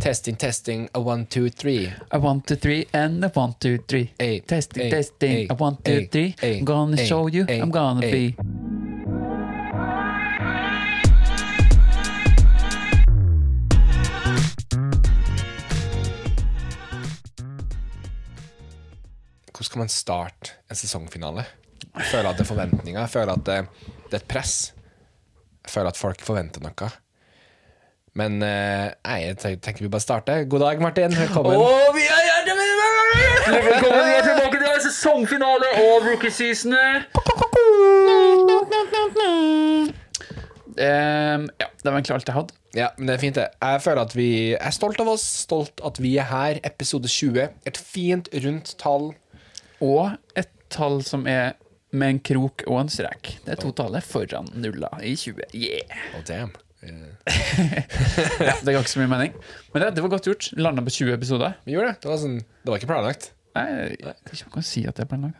Testing, testing, a one, two, three. A one, two, three and a one, two, three. Ay, testing, ay, testing. ay, a one, two, three. I'm gonna show you. I'm gonna be. Hvordan skal man starte en sesongfinale? Jeg føler at det er forventninger. Jeg føler at det, det er et press. Jeg føler at folk forventer noe. Men eh, nei, jeg tenker, vi bare starter. God dag, Martin. Velkommen. vi er Velkommen vi er tilbake til sesongfinale og rookie season Um, ja, det var egentlig alt jeg hadde. Ja, men det er fint, det. Jeg føler at vi er stolt av oss. Stolt at vi er her. Episode 20. Et fint, rundt tall. Og et tall som er med en krok og en strek. Det er to tallet foran nulla i 20. Yeah! Oh, damn. Ja, det ga ikke så mye mening. Men det, det var godt gjort. Landa på 20 episoder. Vi gjorde det. Det var, sånn, det var ikke planlagt. Nei, ikke man kan si at det er planlagt.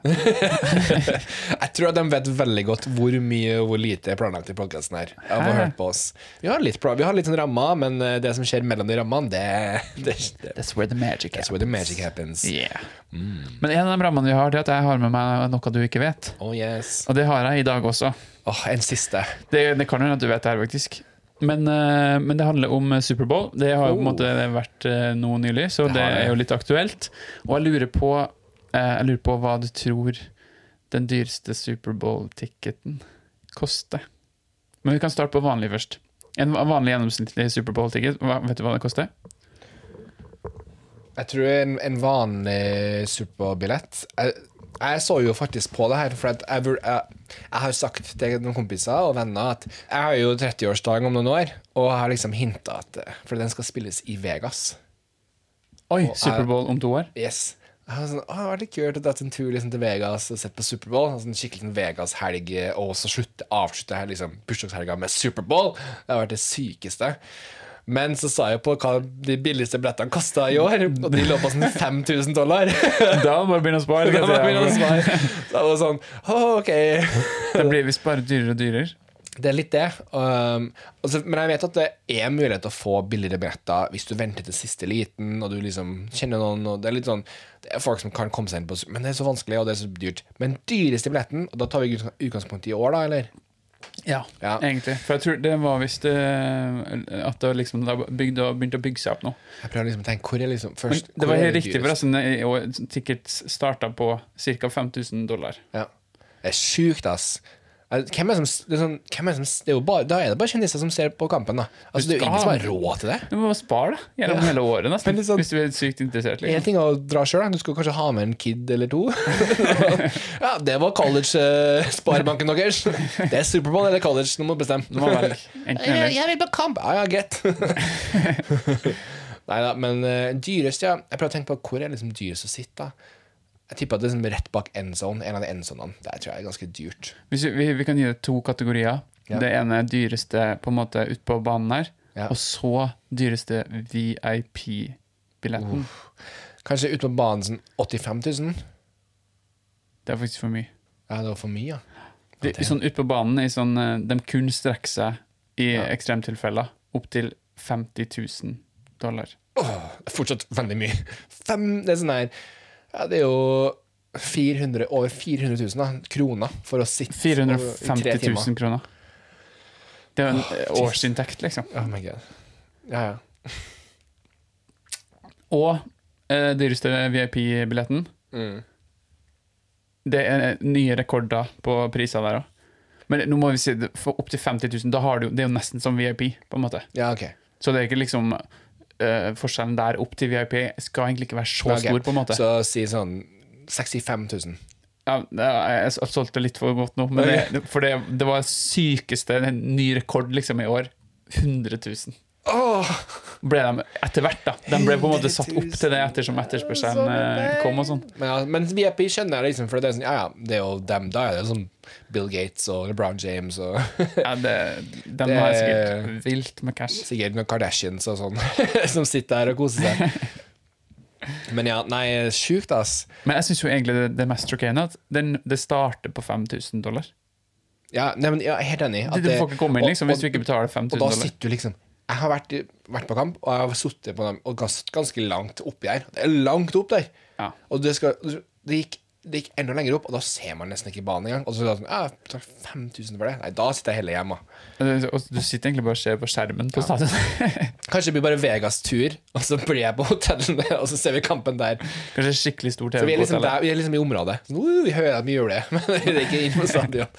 Jeg tror at de vet veldig godt hvor mye og hvor lite er planlagt i podkasten her. Av å ha hørt på oss. Vi har litt, vi har litt sånn rammer, men eh, det som skjer mellom de rammene, det, det, det That's where the magic happens. the magic happens. Yeah. Men en av de rammene vi har, det er at jeg har med meg noe du ikke vet. Oh yes. Og det har jeg i dag også. Åh, en siste. Det, det kan hende at du vet det her, faktisk. Men, eh, men det handler om Superbowl. Det har jo på en Oh. måte vært eh, nå nylig, så Det det, er jo litt aktuelt. Og jeg lurer på, eh, jeg lurer på hva du tror den dyreste Superbowl-ticketen koster. Men vi kan starte på vanlig først. En vanlig gjennomsnittlig Superbowl-ticket, vet du hva det koster? Jeg tror en, en vanlig Superbowl-billett jeg, jeg så jo faktisk på det her, for jeg, jeg, jeg har sagt til noen kompiser og venner at jeg har jo 30-årsdag om noen år, og jeg har liksom hinta at For den skal spilles i Vegas. Oi, Superbowl om to år? Yes. Jeg var sånn, å, det kult å dra en tur liksom, til Vegas og sett på Superbowl. Sånn skikkelig sånn Vegas-helg, og så slutte, avslutte her, liksom, bursdagshelga med Superbowl. Det har vært det sykeste. Men så sa jeg på hva de billigste billettene kosta i år, og de lå på sånn 5000 dollar. Da må du begynne å spare. Da var det svar. Så jeg var sånn, oh, ok. Det blir visst bare dyrere og dyrere. Det er litt det. Um, altså, men jeg vet at det er mulighet til å få billigere billetter hvis du venter til siste liten, og du liksom kjenner noen, og det er litt sånn Det er folk som kan komme seg inn på Men det er så vanskelig, og det er så dyrt. Men dyreste billetten, og da tar vi utgangspunkt i år, da, eller? Ja, Ja. egentlig. For jeg tror det var visst eh, at det liksom det bygde, begynte å bygge seg opp nå. Jeg prøver liksom å tenke hvor er liksom Men først det hvor var er helt riktig, dyrest? forresten. Tickets starta på ca. 5000 dollar. Ja. Det er sjukt, ass. Eh, Hvem er det som, det er sånn, hvem er det som det er jo bare, Da er det bare kjendiser som ser på kampen, da. Altså, det er jo ingen som har råd til det. Du må bare spare det gjennom Ja. hele året, nesten. Men det er sånn- Hvis du er sykt interessert. En Liksom. ting er å dra sjøl, du skal kanskje ha med en kid eller to. ja, det var college-sparebanken deres. Det er Superbowl eller college, nå må du bestemme. Du må velge. Enten Jeg, eller. jeg vil på kamp! Ja, ja, greit. Nei da, men uh, dyrest, ja. Jeg prøver å tenke på hvor er liksom dyrest å sitte. da. Jeg tipper at det er liksom rett bak endzone, en av de endzonene. Det tror jeg er ganske dyrt. Hvis vi, vi, vi kan gi det to kategorier. Ja. Det ene er dyreste på en måte ute på banen her, Ja. og så dyreste VIP-billetten. Kanskje ut på banen sånn 85 000? Det er faktisk for mye. Ja, det var for mye, ja. Det, sånn Ute på banen i sånn, eh, de kun strekker seg i ekstremtilfeller opp til 50 000 dollar. Det er fortsatt veldig mye. Fem, det er sånn her Ja, det er jo 400, over 400 000 da, kroner for å sitte i tre 450 000 kroner. Det er jo en eh, årsinntekt, liksom. Oh my god. Ja, ja. Og eh, dyreste VIP-billetten. Mm. Det er nye rekorder på priser der òg. Men nå må vi si for opp til 50 000, da har du, det er jo nesten som VIP, på en måte. Ja, ok. Så det er ikke liksom eh, Forskjellen der opp til VIP skal egentlig ikke være så stor, på en måte. Så si sånn 65 000. Ja, jeg solgte litt for godt nå, men det, for det, det var sykeste en ny rekord liksom i år. 100 000. Åh! Ble de etter hvert, da. De ble på en måte satt opp til det ettersom etterspørselen eh, kom og sånn. Men, ja, men VIP skjønner jeg liksom, for det er sånn, ja, ja, det er jo dem, da er det sånn Bill Gates og LeBron James og Ja, det, de har sikkert vilt med cash. sikkert noen Kardashians og sånn, som sitter der og koser seg. Men ja, nei, sjukt, ass. Men jeg syns jo egentlig det, det mest sjokkerende at den, det starter på 5000 dollar. Ja, nei, men jeg er helt enig. Det du får ikke komme inn liksom, og- hvis du ikke betaler 5000 dollar. Og da sitter du liksom Jeg har vært, vært på kamp, og jeg har sittet på dem og gasset ganske langt oppi her. Det er langt opp der. Ja. Og det, skal, det, gikk, det gikk enda lenger opp, og da ser man nesten ikke banen engang. Og så sånn, ja, jeg betaler 5000 for det. Nei, da sitter jeg heller hjemme. Og du sitter egentlig bare og ser på skjermen på stadion. Kanskje det blir bare Vegas-tur, og så blir jeg på hotellet, og så ser vi kampen der. Kanskje skikkelig stor TV Så vi er liksom, der, vi er liksom i området. Så, uh, vi hører at vi gjør det, men det er ikke inn på stadion.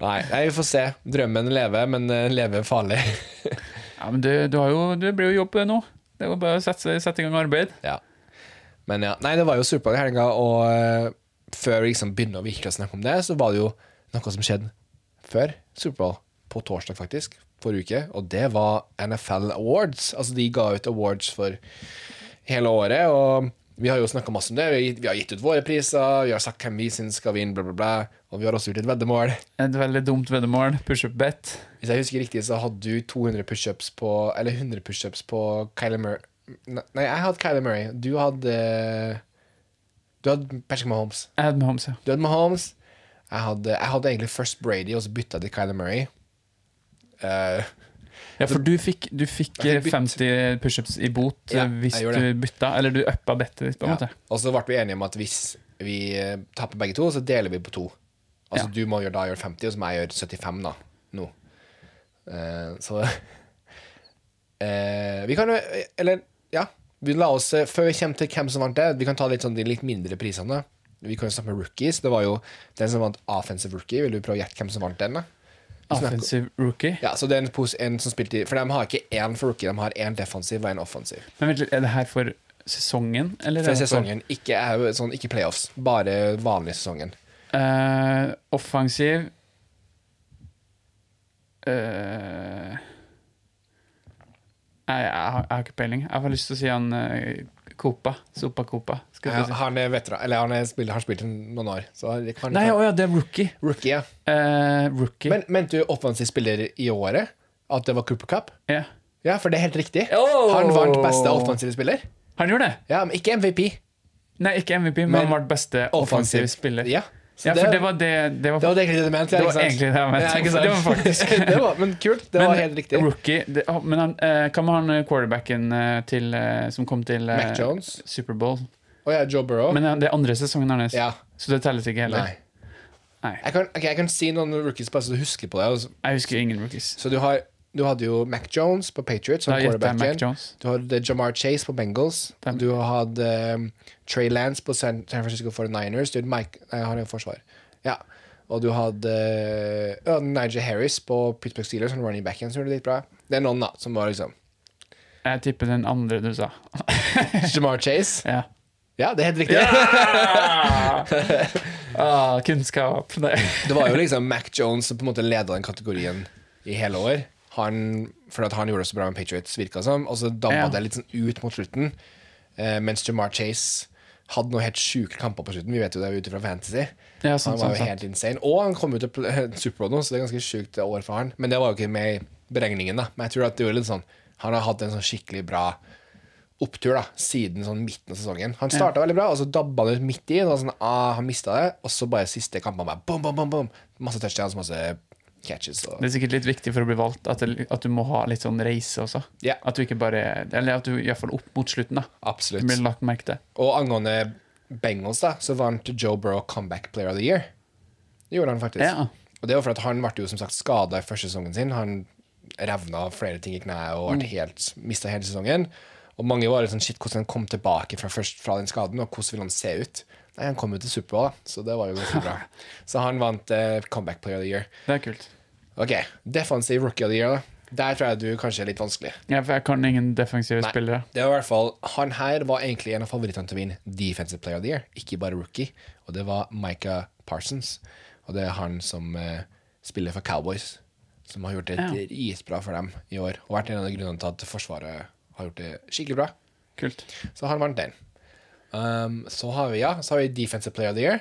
Nei, nei, vi får se. Drømmen lever, men eh, lever farlig. Ja, men det, du, jo, det blir jo jobb nå. Det er jo bare å sette, sette i gang arbeid. Ja. Men ja, nei, det var jo Superbowl i helga, og uh, før vi liksom begynner å virkelig snakke om det, så var det jo noe som skjedde før Superbowl, på torsdag faktisk, forrige uke, og det var NFL Awards. Altså, de ga ut awards for hele året, og vi har jo snakka masse om det. Vi har, gitt, ut våre priser, vi har sagt hvem vi syns skal vinne, bla, bla, bla, og vi har også gjort et veddemål. Et veldig dumt veddemål. Pushup bet. Hvis jeg husker riktig, så hadde du 200 pushups på Eller 100 pushups på Kyler Murray. Nei, jeg hadde Kyler Murray. Du hadde Du hadde Patrick Mahomes. Jeg hadde Mahomes, ja. Du hadde Mahomes. Jeg hadde, jeg hadde egentlig først Brady, og så bytta jeg til Kyler Murray. Eh, Ja, for du fikk, du fikk fikk 50 pushups i bot Ja, eh, hvis du bytta, eller du uppa bettet ditt, på en ja. måte. Og så ble vi enige om at hvis vi tapper begge to, så deler vi på to. Altså du må gjøre da gjøre 50, og så må jeg gjøre 75 da, nå. Uh, så uh, Vi kan jo Eller, ja. Vi la oss, eh, Før vi kommer til hvem som vant det, vi kan ta litt sånn de litt mindre prisene. Vi kan jo snakke med rookies. Det var jo den som vant offensive rookie. Vil du prøve å gjette hvem som vant den? da? Offensive rookie. Ja, så det er en, pos- en som spilte i For de har ikke én for rookie, de har én defensiv og en offensiv. Men vent er det her for sesongen? Eller For sesongen. For... Ikke, sånn, ikke playoffs, bare vanlig sesongen. Uh, offensiv uh, Nei, jeg har, jeg har ikke peiling. Jeg har lyst til å si han uh, Copa. Sopa Copa. Skal Ja, si. han er veteran, eller han er spiller, har spilt noen år. Så det kan, Nei, å ja, det er rookie. Rookie, ja. Eh, rookie. Men mente du offensiv spiller i året? At det var Cooper Cup? ja. Ja, for det er helt riktig. Oh! Han vant beste offensive spiller. Han gjorde det? Ja, men ikke MVP. Nei, ikke MVP, men, Men han ble beste offensiv spiller. Ja, Ja, for det var det Det var, det var egentlig det du mente. det var egentlig det jeg mente. Ja. Det var faktisk- det var, men kult. Det var helt riktig. Rookie det, Men han, eh, hva med han eh, quarterbacken eh, til, som kom til Mac Jones. Superbowl? Oh, ja, Joe Burrow. Men det er andre sesongen hans, ja, så det telles ikke heller. nei. Nei. Jeg kan, okay, jeg kan si noen rookies bare så du husker på det. altså. Jeg husker ingen rookies. Så du, har, du hadde jo Mac Jones på Patriots som quarterbacken. Jones. Du hadde Jamar Chase på Bengals. Dem. Du hadde um, Trey Lance på San, San Francisco 49ers. Du hadde Mike jeg har jo forsvar. Ja. Og du hadde uh, Nigel Harris på Pittsburgh Steelers, som running backen, som gjorde det litt bra. Det er noen, da, som var liksom Jeg tipper den andre du sa. Jamar Chase. Ja. Ja, det er helt riktig. ah, kunnskap. Det var jo liksom Mac Jones som på en måte leda den kategorien i hele år. Han, for at han gjorde det så bra med Patriots, virka som. Og så dabba Ja. det litt sånn ut mot slutten. Eh, mens Jamar Chase hadde noen helt sjuke kamper på slutten. Vi vet jo det ut fra Fantasy. Ja, Han var jo sant. helt insane. Og han kom ut til Superbowl nå, så det er ganske sjukt år for han. Men det var jo ikke med i beregningen, da. Men jeg tror at det var litt sånn Han har hatt en sånn skikkelig bra opptur da siden sånn midten av sesongen. Han starta veldig bra, og så dabba han ut midt i. Og sånn, ah, han mista det, og så bare siste kampene bare bom, bom, bom, bom. Masse touchdowns, masse catches. Og, Det er sikkert litt viktig for å bli valgt at, det, at du må ha litt sånn reise også. Yeah. At du ikke bare Eller at du iallfall opp mot slutten, da. absolutt. Blir lagt merke til. Og angående Bengals, da, så vant Joe Burrow Comeback Player of the Year. Det gjorde han faktisk. Ja. Og det var for at han ble jo som sagt skada i første sesongen sin. Han revna flere ting i kneet og mm. helt, mista hele sesongen. Og mange var litt sånn shit, hvordan han kom tilbake fra, først, fra den skaden, og hvordan vil han se ut? Han kom jo til Superbowl, så det var jo ganske bra. Så han vant eh, Comeback Player of the Year. Det er kult. Ok, Defensive Rookie of the Year, da. Der tror jeg du kanskje er litt vanskelig. Ja, for jeg kan ingen defensive Nei. spillere. Det var i hvert fall, Han her var egentlig en av favorittene til å vinne Defensive Player of the Year, ikke bare rookie. Og det var Micah Parsons. Og det er han som eh, spiller for Cowboys, som har gjort det Ja. dritbra for dem i år. Og vært en av grunnene til at Forsvaret har gjort det skikkelig bra. Kult. Så han vant den. Um, så har vi ja, så har vi Defensive Player of the Year.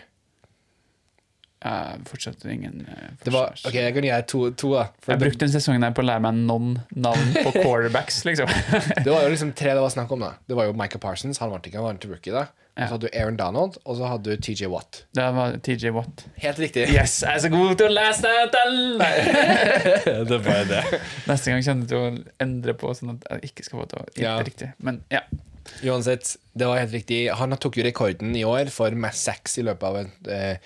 Uh, fortsatt ingen uh, Det var, ok, Jeg kan gi deg to, to da. Jeg det, brukte den sesongen her på å lære meg noen navn på quarterbacks, liksom. det var jo liksom tre det var snakk om. da Det var jo Michael Parsons, han vant ikke, han vant til rookie. da Ja. så hadde du Aaron Donald, og så hadde du TJ Watt. Det var TJ Watt. Helt riktig. Yes, jeg er så god til å lese tall! det var det. Neste gang kommer du til å endre på sånn at jeg ikke skal få gjette Ja. riktig. Men ja. Uansett, det var helt riktig. Han tok jo rekorden i år for mest sex i løpet av en, eh,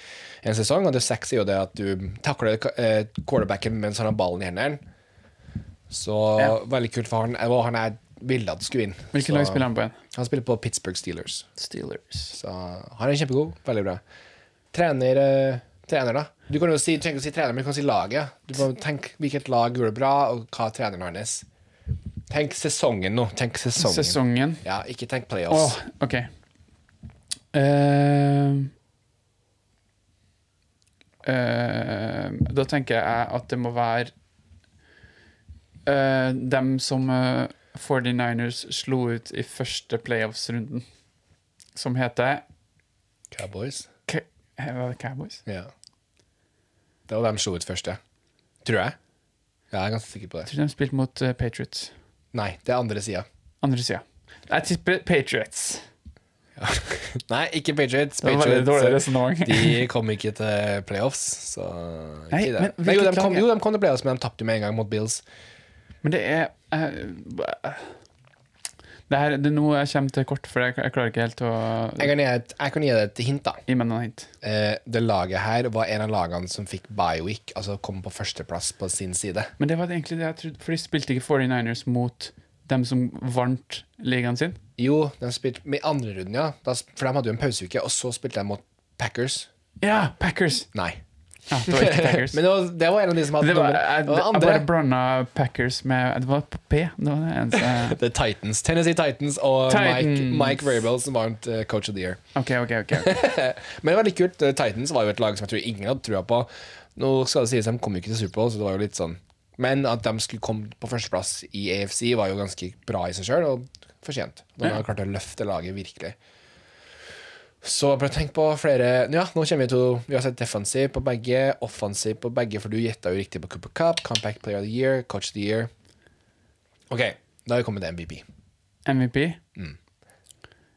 en sesong. Og det sex er jo det at du takler eh, quarterbacken mens han har ballen i hendene. Så Ja. veldig kult for han. Og han er ville at skulle inn. Hvilket lag spiller han på igjen? Han spiller på Pittsburgh Steelers. Steelers. Så han er kjempegod. Veldig bra. Trener, eh, trener da. Du kan jo si, trenger ikke å si trener, men du kan si laget. Du må tenke hvilket lag gjorde det bra, og hva er treneren hans. Tenk sesongen nå. Tenk sesongen. Sesongen. Ja, ikke tenk Åh, playoffs. OK. Uh, uh, da tenker jeg at det må være uh, dem som eh, 49ers slo ut i første playoffs-runden, som heter Cowboys. K Var det Cowboys? Ja. Det var dem slo ut først. Tror jeg. Ja, jeg er ganske sikker på Jeg det. tror de spilte mot eh, Patriots. Nei, det er andre sida. Andre sida. Jeg tipper Patriots. Nei, ikke Patriots. Patriots eh, de kom ikke til playoffs, så ikke Nei, det. men Nei, jo, de kom, jo, de kom til playoffs, men de tapte med en gang mot Bills. Men det er eh, det, her, det er nå jeg kommer til kort, for jeg, jeg klarer ikke helt å Jeg kan gi, et, jeg kan gi deg et hint, da. gi meg noen hint. Eh, det laget her var en av lagene som fikk bioweek, altså kom på førsteplass på sin side. Men det var egentlig det jeg trodde, for de spilte ikke 49ers mot dem som vant ligaen sin. Jo, de spilte med andre runden, ja. Da, for de hadde jo en pauseuke, og så spilte de mot Packers. Ja, Packers! Nei. Ja, det var ikke Packers. Men det var, det var en av de som hadde det var, jeg, det var jeg bare blanda Packers med Det var på P. Det var det eneste The Titans. Tennessee Titans og Mike, Titans. Mike Vrabel som vant eh, Coach of the Year. OK, OK. ok, okay. Men det var litt kult. Eh, Titans var jo et lag som jeg tror ingen hadde trua på. Nå skal det sies de kom jo ikke til Superbowl, så det var jo litt sånn Men at de skulle komme på førsteplass i AFC, var jo ganske bra i seg sjøl, og fortjent. De har klart å løfte laget virkelig. Så bare tenk på flere Ja, nå kommer vi til Vi har sett defensiv på begge, offensiv på begge, for du gjetta jo riktig på Cooper Cup, Compact Player of the Year, Coach of the Year. OK, da har vi kommet til MVP. MVP. Mm.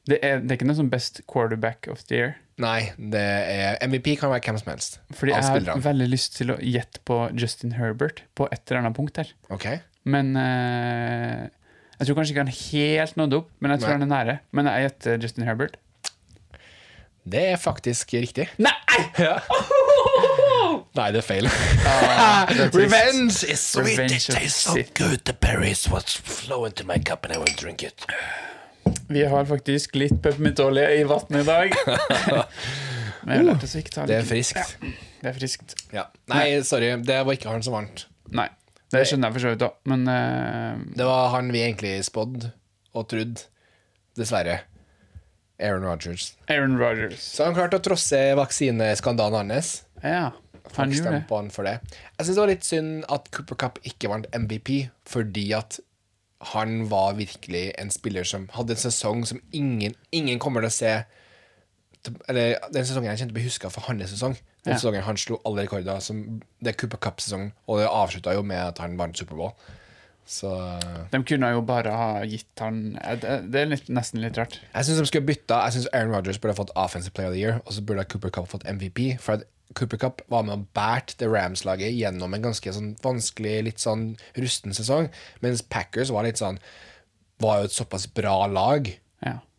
Det, er, det er ikke noe som best quarterback of the year. Nei, det er MVP kan være hvem som helst. Fordi jeg har veldig lyst til å gjette på Justin Herbert på et eller annet punkt her. OK? Men uh, Jeg tror kanskje ikke han helt nådde opp, men jeg tror Nei. han er nære. Men jeg gjetter Justin Herbert. Det er faktisk riktig. Nei! Ja. Nei, det er feil. Ah. Revenge is sweet. Revenge it tastes so good. The berries was flow into my cup and I will drink it. Vi har faktisk litt peppermintolje i vannet i dag. Men ta Det er friskt. friskt. Det er friskt. Ja. Nei, sorry. Det var ikke han som vant. Nei. Det skjønner jeg for så vidt òg, men uh... Det var han vi egentlig spådde og trodde. Dessverre. Aaron Rodgers. Aaron Rodgers. Så han klarte å trosse vaksineskandalen hans. Ja, han Folk gjorde stemte det. på han for det. Jeg syns det var litt synd at Cooper Cup ikke vant MVP, fordi at han var virkelig en spiller som hadde en sesong som ingen, ingen kommer til å se Eller den sesongen jeg kjente ble huska for hans sesong. Den Ja. sesongen han slo alle rekorder. Som det er Cooper Cup-sesongen, og det avslutta jo med at han vant Superbowl. Så De kunne jo bare ha gitt han eh, Det er litt, nesten litt rart. Jeg syns de skulle bytta. Jeg synes Aaron Rodgers burde ha fått Offensive Player of the Year, og så burde Cooper Cup fått MVP. For at Cooper Cup var med og bært det Rams-laget gjennom en ganske sånn vanskelig, litt sånn rusten sesong, mens Packers var litt sånn Var jo et såpass bra lag.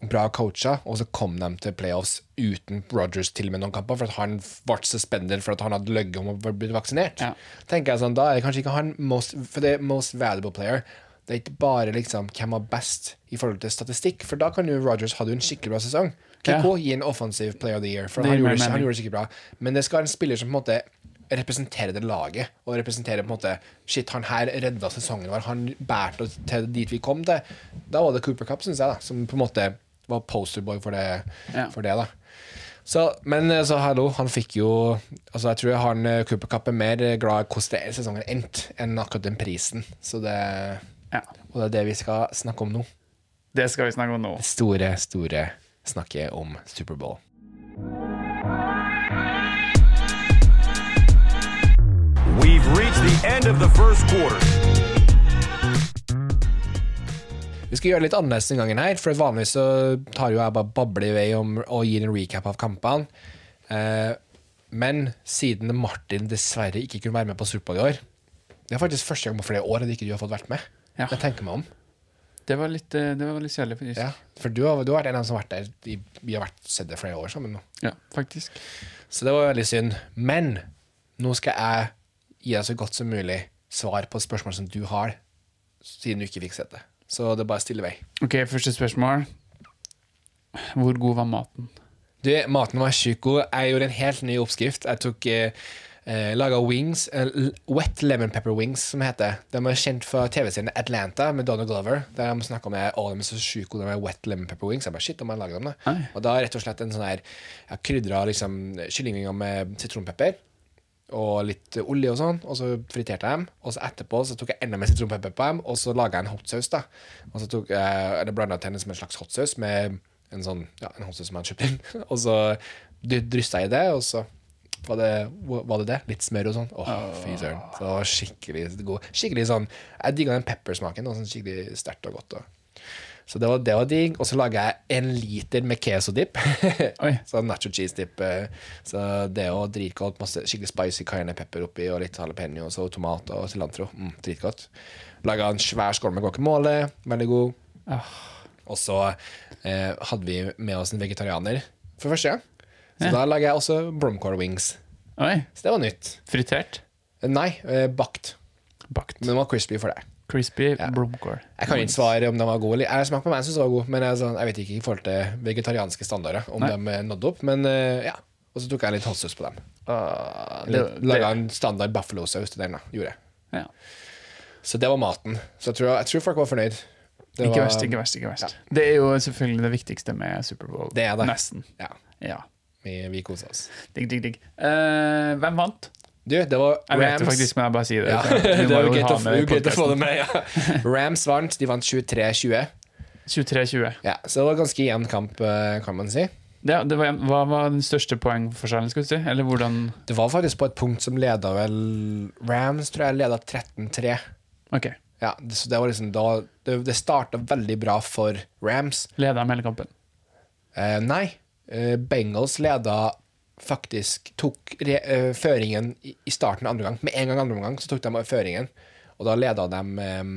Bra coacha, og så kom de til playoffs uten Rodgers til og med noen kamper, for at han ble suspended for at han hadde løyet om å bli vaksinert. Ja. Tenker jeg sånn, Da er det kanskje ikke han most, For det er most valuable player. Det er ikke bare liksom hvem var best i forhold til statistikk, for da kan jo Rodgers ha en skikkelig bra sesong. Kiko gi en offensive player of the year, for han gjorde, han gjorde det skikkelig bra. Men det skal være en spiller som på en måte representerer det laget, og representerer på en måte Shit, han her redda sesongen vår, han bærte oss til dit vi kom til. Da var det Cooper Cup, syns jeg, da, som på en måte var posterboy for det, Ja. for det da. Så, men eh, så hallo, han fikk jo Altså Jeg tror han eh, Cooper Cup er mer glad i hvordan det er sesongen endte, enn akkurat den prisen. Så det ja. Og det er det vi skal snakke om nå. Det skal vi snakke om nå. Det store, store snakket om Superbowl. We've reached the end of the first quarter. Vi skal gjøre litt annerledes denne gangen, her for vanligvis så tar jo jeg bare babler i vei om, og gir en recap av kampene. Eh, men siden Martin dessverre ikke kunne være med på Superbowl i år Det er faktisk første gang på flere år at ikke du har fått vært med. Ja. Det tenker meg om. Det var litt, eh, det var litt kjedelig, faktisk. Ja, for du har, du har vært en av dem som har vært der. i- Vi har vært, sett det flere år sammen nå. Ja, faktisk. Så det var veldig synd. Men nå skal jeg gi deg så godt som mulig svar på spørsmål som du har, siden du ikke fikk sett det. Så det er bare stille vei. Ok, første spørsmål. Hvor god var maten? Du, maten var sjukt god. Jeg gjorde en helt ny oppskrift. Jeg tok eh, eh, laga wings, eh, wet lemon pepper wings, som heter. De er kjent fra TV-serien Atlanta med Donald Glover. Der de snakker om å, de er så sjuke gode, med wet lemon pepper wings. Jeg bare, shit, om jeg lager dem da. Nei. Og da rett og slett en sånn her Jeg krydra liksom kyllingvinger med sitronpepper og litt olje og sånn, og så friterte jeg dem. Og så etterpå så tok jeg enda mer sitronpepper på dem, og så laga jeg en hotsaus. da. Og så tok jeg, eller blanda jeg som en slags hotsaus med en sånn, ja, en hotsaus som jeg hadde kjøpt inn. og så dryssa jeg i det, og så var det, var det det. Litt smør og sånn. Åh, fy søren. Så det skikkelig god. Skikkelig sånn, Jeg digga den peppersmaken. Det sånn skikkelig sterkt og godt. Og. Så det var, det var digg. Og så laga jeg en liter med queso-dip. Så nacho cheese-dip. eh, Så det er jo dritgodt. Masse skikkelig spicy cayenne pepper oppi, og litt jalapeño, og tomat og cilantro. Mm, dritgodt. Laga en svær skål med guacamole. Veldig god. Og så eh, hadde vi med oss en vegetarianer for første gang. Så Ja. da lager jeg også bromcore wings. Oi, Så det var nytt. fritert? Nei, eh, bakt. Bakt. Men den var crispy for det. Crispy Ja. blomkål. Jeg kan ikke svare om den var god eller Jeg smakte på meg, jeg syns den var god, men jeg, sånn, jeg vet ikke i forhold til vegetarianske standarder om Nei. de nådde opp. Men eh, ja. Og så tok jeg litt hotsaus på dem. Ah, Litt- det, Laga en standard buffalo-saus til den. da, gjorde jeg. ja. Så det var maten. Så jeg tror, jeg tror folk var fornøyd. Det Ikke var- verst, ikke verst. ikke verst Det er jo selvfølgelig det viktigste med Superbowl. Det er det. Nesten. Ja, Ja. vi, vi kosa oss. Digg, digg, digg. Uh, hvem vant? Du, det var Jeg vet Rams. det faktisk, men jeg bare sier det. Ja, det er jo greit å, få det med. Ja. Rams vant. De vant 23-20. 23-20. Ja, så det var ganske jevn kamp, eh, kan man si. Ja, det var, hva var den største poengforskjellen, skal du si? Eller hvordan Det var faktisk på et punkt som leda vel Rams, tror jeg, leda 13-3. Ok. Ja, det, så det var liksom da Det, det starta veldig bra for Rams. Leda de hele kampen? Eh, nei, eh, Bengals leda faktisk Tok re, uh, føringen i, i starten av andre gang. Med en gang andre omgang så tok de føringen, og da leda de um,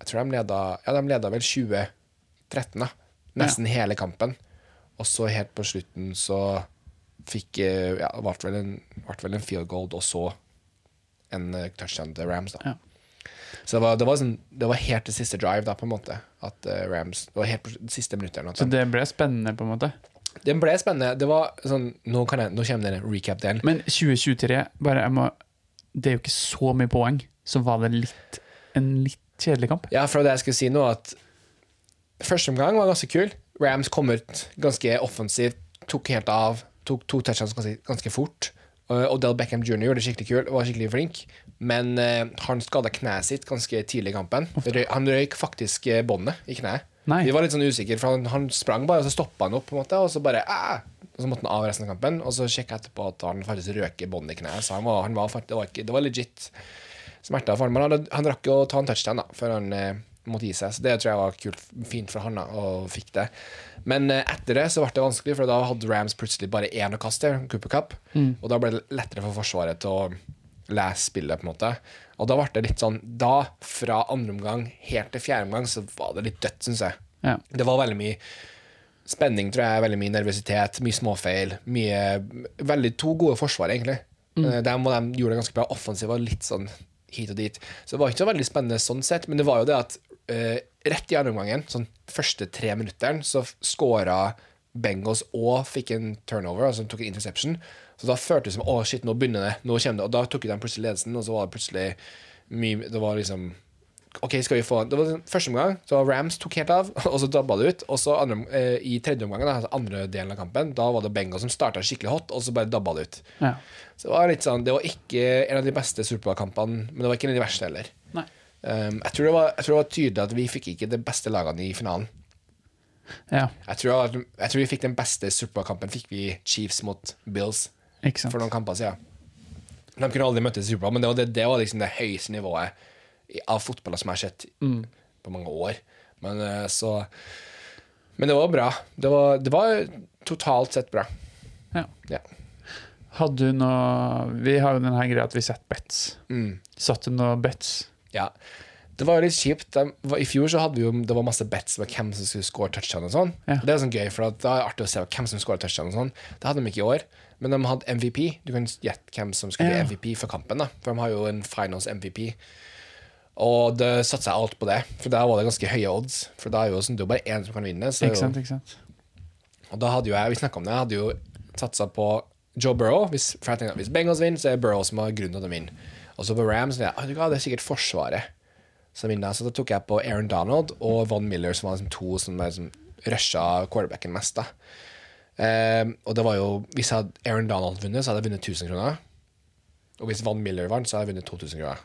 Jeg tror de leda Ja, de leda vel 2013, da. Nesten hele kampen. Og så helt på slutten så fikk uh, Ja, det ble vel vel en field goal, og så en uh, touchdown til Rams, da. Ja. Så det var, det, var sånn, det var helt det siste drive, da, på en måte. At Rams Det var helt på de siste minuttene. Så det ble spennende, på en måte? Den ble spennende. Det var sånn Nå, kan jeg, nå kommer den recap-delen. Men 2023, bare må Det er jo ikke så mye poeng. Så var det litt en litt kjedelig kamp. Ja, for det jeg skulle si nå, at første omgang var ganske kul. Rams kom ut ganske offensivt, tok helt av. Tok to touchdowns ganske, ganske fort. Odell Beckham jr. gjorde det skikkelig kul, var skikkelig flink. Men uh, han skada kneet sitt ganske tidlig i kampen. Han røyk faktisk eh, båndet i kneet. Nei. Vi var litt sånn usikre, for han, han sprang bare, og så stoppa han opp, på en måte, og så bare «Ah!» Og så måtte han av resten av kampen, og så sjekka jeg etterpå at han faktisk røker båndet i kneet. Så han var, han var, det, var ikke, det var legit smerter for han. Men han, han rakk jo å ta en touchdown da, før han eh, måtte gi seg. Så det tror jeg var kult, fint for han da, og fikk det. Men eh, etter det så ble det vanskelig, for da hadde Rams plutselig bare én å kaste, Cooper Cup. Og da ble det lettere for Forsvaret til å lese spillet, på en måte. Og da ble det litt sånn Da, fra andre omgang helt til fjerde omgang, så var det litt dødt, syns jeg. Ja. Det var veldig mye spenning, tror jeg. Veldig mye nervøsitet, mye småfeil. Mye, veldig To gode forsvar, egentlig. Mm. De, og de gjorde det ganske bra. Offensiv var litt sånn hit og dit. Så det var ikke så veldig spennende sånn sett, men det var jo det at uh, rett i andre omgangen, sånn første tre minutteren, så skåra Bengals og fikk en turnover, altså tok en interception. Så da føltes det som å shit, nå begynner det. Nå kommer det. Og da tok de plutselig ledelsen, og så var det plutselig mye Det var liksom OK, skal vi få Det var første omgang, så Rams tok helt av, og så dabba det ut. Og så andre, eh, i tredje omgang, altså andre delen av kampen, da var det Bengals som starta skikkelig hot, og så bare dabba det ut. Ja. Så det var litt sånn Det var ikke en av de beste Superbowl-kampene, men det var ikke en av de verste heller. Um, jeg, tror det var, jeg tror det var tydelig at vi fikk ikke de beste lagene i finalen. ja. Jeg tror, jeg tror vi fikk den beste Superbowl-kampen fikk vi Chiefs mot Bills. For noen kamper siden. De kunne aldri møttes i Superbowl, men det var, det, det var liksom det høyeste nivået av fotballer som jeg har sett på mange år. Men eh, så Men det var bra. Det var, det var totalt sett bra. Ja. Ja. Hadde du noe Vi har jo denne greia at vi setter bets. Mm. Satte du noe bets? Ja. Det var jo litt kjipt. I fjor så hadde vi jo Det var masse bets med hvem som skulle score touchdown og sånn. Ja. Det er sånn gøy, for det er artig å se hvem som scorer touchdown og sånn. Det hadde de ikke i år. Men de hadde MVP. Du kan gjette hvem som skulle bli MVP for kampen. da For de har jo en finals MVP. Og det satsa jeg alt på det, for da var det ganske høye odds. For da er jo sånn, det er bare én som kan vinne. Så Ikke sant? ikke sant? og da hadde jo jeg, vi snakket om det, jeg hadde jo satsa på Joe Burrow. Hvis, for jeg tenkte hvis Bengals vinner, så er det Burrow som har grunnen til de vinner. Og så på Rams, jeg, «Ah, det er sikkert Forsvaret som vinner. Så da tok jeg på Aaron Donald og Von Miller, som var liksom to som liksom rusha quarterbacken mest. da. Ehm, og det var jo, hvis jeg hadde Aaron Donald vunnet, så hadde jeg vunnet 1000 kroner. Og hvis Van Miller vant, så hadde jeg vunnet 2000 kroner.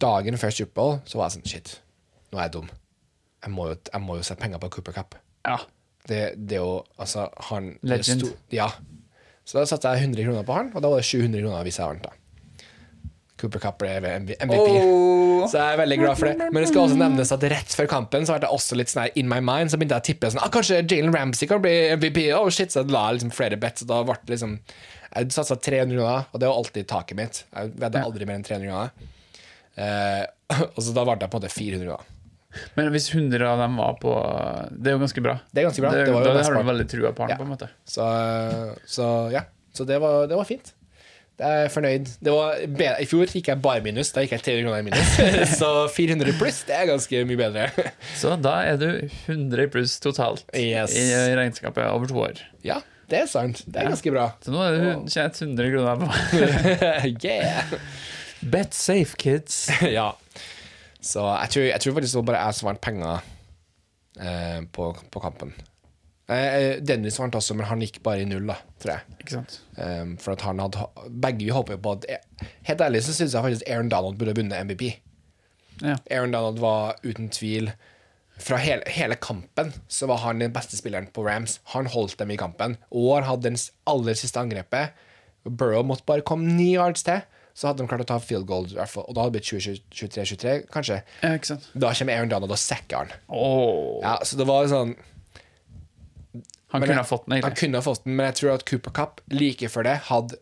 Dagen før Superbowl så var jeg sånn Shit, nå er jeg dum. Jeg må jo, jeg må jo sette penger på Cooper Cup. Ja. Det, det er jo Altså, han Legend. sto- ja. Så da satte jeg 100 kroner på han, og da var det 700 kroner hvis jeg vant, da. Cooper Cup ble MVP. Så jeg er veldig glad for det. Men det skal også nevnes at rett før kampen Så ble jeg også litt sånn her in my mind. Så begynte jeg å tippe sånn ah, Kanskje Jalen Ramsey kan bli MVP. Oh shit, Så jeg la liksom flere bets, og da ble det liksom Jeg satsa 300 kroner, og det var alltid taket mitt. Jeg vedda aldri mer enn 300 kroner. Uh, og så da ble det på en måte 400 kroner. Men hvis 100 av dem var på Det er jo ganske bra. Det er ganske bra. Det, Det var jo da har du veldig trua på han, Ja. på en måte. Så, så ja. Så det var, det var fint. Jeg er fornøyd. Det var. I fjor gikk jeg bare minus. Da gikk jeg 300 kroner i minus. Så 400 pluss, det er ganske mye bedre. Så da er du 100 pluss totalt Yes. i regnskapet over to år. Ja, det er sant. Det er ganske bra. Så nå er du tjent 100 kroner på yeah! Bet safe, kids. Ja. Så jeg tror, jeg tror faktisk det var bare jeg som vant penger eh, på, på kampen. Eh, Dennis vant også, men han gikk bare i null, da, tror jeg. Ikke sant? Um, for at han hadde Begge vi håper jo på at Helt ærlig så syns jeg faktisk Aaron Donald burde vunnet MVP. Ja. Aaron Donald var uten tvil Fra hele, hele kampen så var han den beste spilleren på Rams. Han holdt dem i kampen. Og han hadde den aller siste angrepet. Burrow måtte bare komme ni yards til, så hadde de klart å ta field goal. Og da hadde det blitt 23-23, kanskje. ja? Da kommer Aaron Donald og sekker han. Oh. Ja, så det var sånn Han kunne jeg- ha fått den, Han kunne ha fått den, men jeg tror at Cooper Cup like før det hadde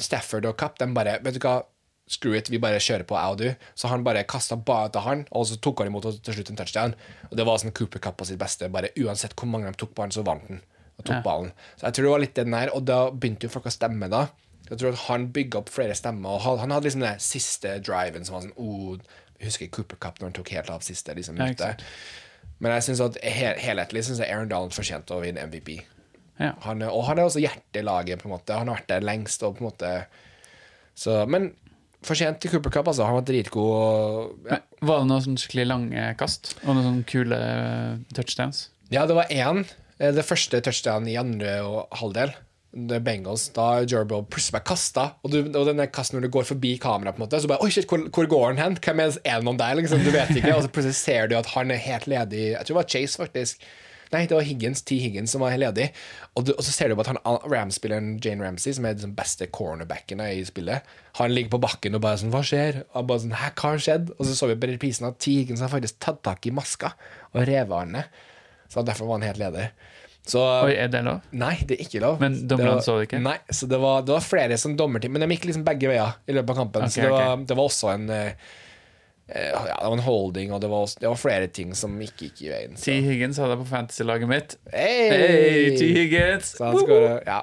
Stafford og Cup De bare Vet du hva, screw it, vi bare kjører på, jeg og du. Så han bare kasta bare til han, og så tok han imot og til slutt en touchdown. Og det var sånn Cooper Cup på sitt beste. Bare Uansett hvor mange de tok på han, så vant han. Og tok Ja. ballen. Så jeg tror det var litt den der, og da begynte jo folk å stemme da. Jeg tror at han bygga opp flere stemmer, og han, hadde liksom den siste driven som var sånn oh, Jeg husker Cooper Cup når han tok helt av siste liksom, Ja. Men jeg synes at hel, helhetlig syns jeg Aaron Donald fortjente å vinne MVP. Ja. Han, er- og han er også hjertet i laget, på en måte. Han har vært der lengst. Og på en måte så, Men fortjent til Cooper Cup, altså. Han var dritgod. Og, ja. Var det noen sånn skikkelig lange kast? Og noen sånne kule eh, touchdowns? ja, det var én. Eh, Det første touchdown i andre halvdel. Bengals, da Jerbo plutselig ble kasta, og, du, og den kasten når du går forbi kameraet, på en måte, så bare Oi, shit, hvor, hvor går han hen? Hvem er det noen der? Liksom, du vet ikke. Og så plutselig ser du at han er helt ledig. Jeg tror det var Chase, faktisk. Nei, det var Higgins, T. Higgins som var helt ledig. Og, du, og så ser du på at han Rams-spilleren Jane Ramsey, som er den beste cornerbacken i spillet, han ligger på bakken og bare sånn Hva skjer? Og bare sånn, Hæ, hva har skjedd? Og så så vi på reprisen at T. Higgins har faktisk tatt tak i maska og revet han ned. Så derfor var han helt ledig. Så Oi, er det lov? Nei, det er ikke lov. Men dommerne så det ikke? Nei, så det var, det var flere som dommerteam, men de gikk liksom begge veier i løpet av kampen. Okay, så det var, det var også en eh, eh, Ja, det var en holding, og det var, også, det var flere ting som ikke gikk i veien. T. Higgins hadde jeg på fantasy-laget mitt. Hey! Hey, T. Higgins! Så skåret, ja.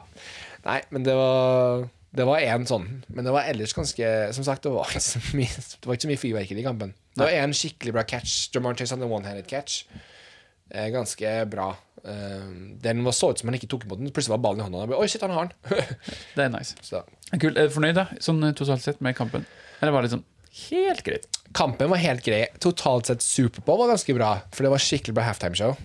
Nei, men det var Det var én sånn. Men det var ellers ganske Som sagt, det var ikke så mye, det var ikke så mye fyrverkeri i kampen. Det var én skikkelig bra catch. Jamar Chase hadde en one-handed catch. Eh, ganske bra. Eh, den var så ut som han ikke tok imot den. Plutselig var ballen i hånda. ble, Oi, shit, han har den! Det er nice. så Kul. Er du fornøyd, da? Sånn eh, totalt sett med kampen? Eller var det sånn helt greit? Kampen var helt grei. Totalt sett Superbowl var ganske bra, for det var skikkelig bra halftimeshow.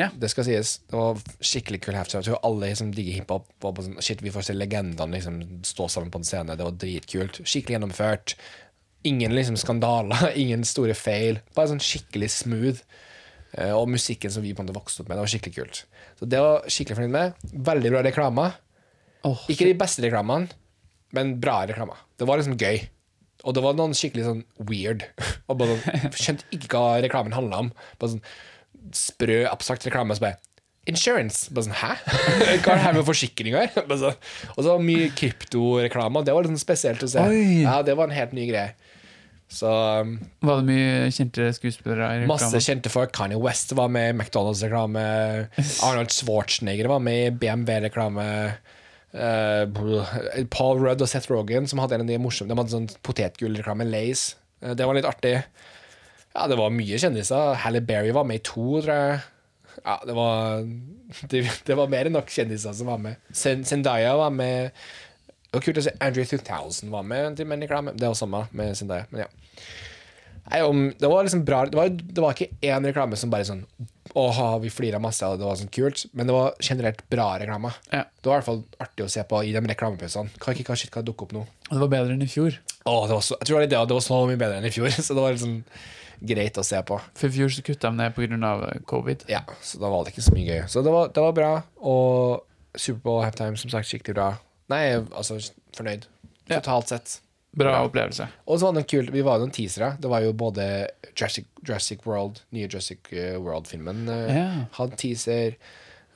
Ja. Det skal sies. Det var skikkelig kul halftime. Jeg tror alle som digger hiphop, var på sånn Shit, vi får se legendene liksom stå sammen på en scene. Det var dritkult. Skikkelig gjennomført. Ingen liksom skandaler, ingen store feil. Bare sånn skikkelig smooth. Eh, Og musikken som vi på en måte vokste opp med, det var skikkelig kult. Så det var skikkelig fornøyd med. Veldig bra reklamer. Oh, Ikke de beste reklamene, men bra reklamer. Det var liksom gøy. Og det var noen skikkelig sånn weird. Og bare sånn, Skjønte ikke hva reklamen handla om. Bare sånn sprø, abstrakt reklame. Og så bare Insurance. Bare sånn, Hæ? Hva er det her med forsikring? Bare sånn. Og så mye kryptoreklame, det var litt sånn spesielt å se. Oi. Ja, Det var en helt ny greie. Så um, Var det mye kjente skuespillere Masse kjente folk. Kanye West var med i McDonald's-reklame. Arnold Schwarzenegger var med i BMW-reklame. Uh, Paul Rudd og Seth Rogen som hadde en av de morsomme De hadde sånn potetgullreklame, Lace. Uh, det var litt artig. Ja, det var mye kjendiser. Halle Berry var med i to, tror jeg. Ja, det var Det, det var mer enn nok kjendiser som var med. Zendaya var med. Det var kult å se Andrew 2000 var med til en reklame. Det var samme med Zendaya, men ja. Nei, om, det var liksom bra Det var, det var ikke én reklame som bare sånn Åha, vi flira masse, og det var sånn kult. Men det var generelt bra reklame. Ja. Det var i hvert fall artig å se på i de reklamepausene. Kan ikke shit kan dukke opp nå. Og det var bedre enn i fjor. Åh, det var så, jeg tror det, var det, det var så mye bedre enn i fjor, så det var liksom greit å se på. For i fjor så kutta de ned pga. covid. Ja, så da var det ikke så mye gøy. Så det var, det var bra. Og Superbowl halftime, som sagt, skikkelig bra. Nei, altså fornøyd. Ja. Totalt sett. Bra opplevelse. Og så var det kult, vi var jo noen teasere. Det var jo både Jurassic, Jurassic World, nye Jurassic eh, World-filmen uh, Ja. hadde teaser.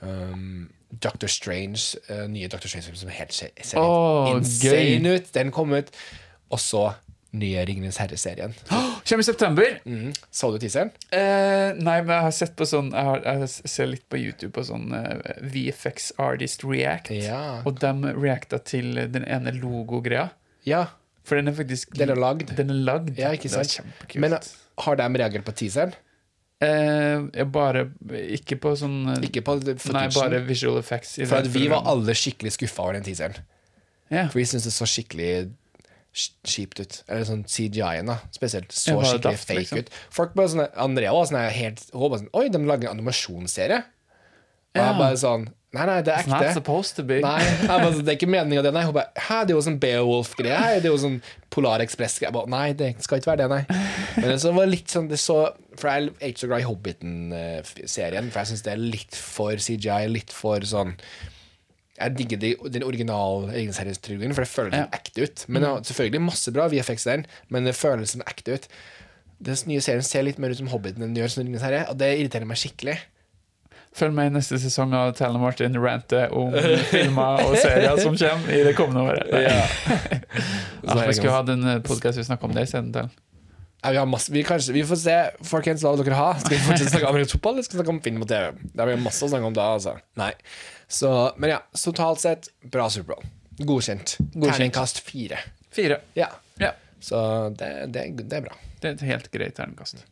Um, Doctor Strange, uh, nye Doctor Strange-film som helt ser, ser helt insane gøy. ut. Den kom ut. Og så nye Ringenes herre-serien. Kommer i september. Mm. Så du teaseren? Eh, nei, men jeg har sett på sånn Jeg, har, jeg ser litt på YouTube på sånn uh, VFX Artist React. Ja. Og de reacta til den ene logo-greia. Ja, For den er faktisk den er lagd. Den er lagd. Ja, ikke sant? Men eh, har de reagert på teaseren? eh, bare Ikke på sånn eh, Ikke på Nei, bare visual effects. For vi var alle skikkelig skuffa over den teaseren. ja. For vi syntes det så skikkelig sk- kjipt ut. Eller sånn CGI-en, da. Spesielt. Så skikkelig daft, fake liksom? ut. Folk bare sånne, Andrea var sånn helt hun sånn, Oi, de lager en animasjonsserie? Og jeg bare sånn Nei, nei, det er It's not supposed to be. Nei, jeg bare, sånn, det er ikke meninga, det. Nei, hun bare Hæ, det er jo sånn Beowulf-greie. Det er jo sånn Polar Express-greie. Jeg bare, Nei, det skal ikke være det, nei. Men så var det litt sånn det så, For jeg er ikke så glad i Hobbiten-serien, for jeg syns det er litt for CGI, litt for sånn jeg digger de, den originale Ringenes herre-trilogien, for det føles Ja. ekte ut. Men mm. selvfølgelig masse bra VFX der, men det føles som ekte ut. Den nye serien ser litt mer ut som Hobbiten enn den gjør som Ringenes herre, og det irriterer meg skikkelig. Følg med i neste sesong av Tell Martin rante om filmer og serier som kommer i det kommende året. Ja, vi skulle hatt en podkast vi snakka om det isteden. Ja, vi, har masse, vi, kanskje, vi får se, folkens, hva dere har. Skal vi fortsette å snakke om amerikansk fotball, eller skal vi snakke om film og TV? Det har vi masse å snakke om da, altså. Nei. Så, men ja, totalt sett, bra Superbowl. Godkjent. Godkjent. Terningkast fire. Fire. Ja. Ja. Så det, det, det er bra. Det er et helt greit terningkast.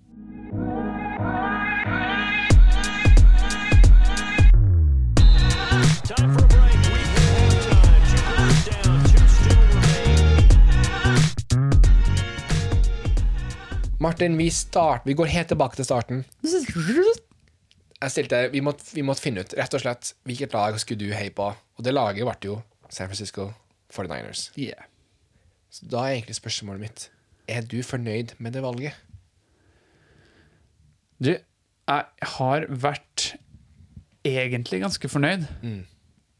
Martin, vi, start, vi går helt tilbake til starten. Jeg stilte, vi måtte, vi måtte finne ut rett og slett hvilket lag skulle du heie på. Og det laget ble jo San Francisco 49ers. Yeah. Så da er egentlig spørsmålet mitt Er du fornøyd med det valget? Du, jeg har vært egentlig ganske fornøyd.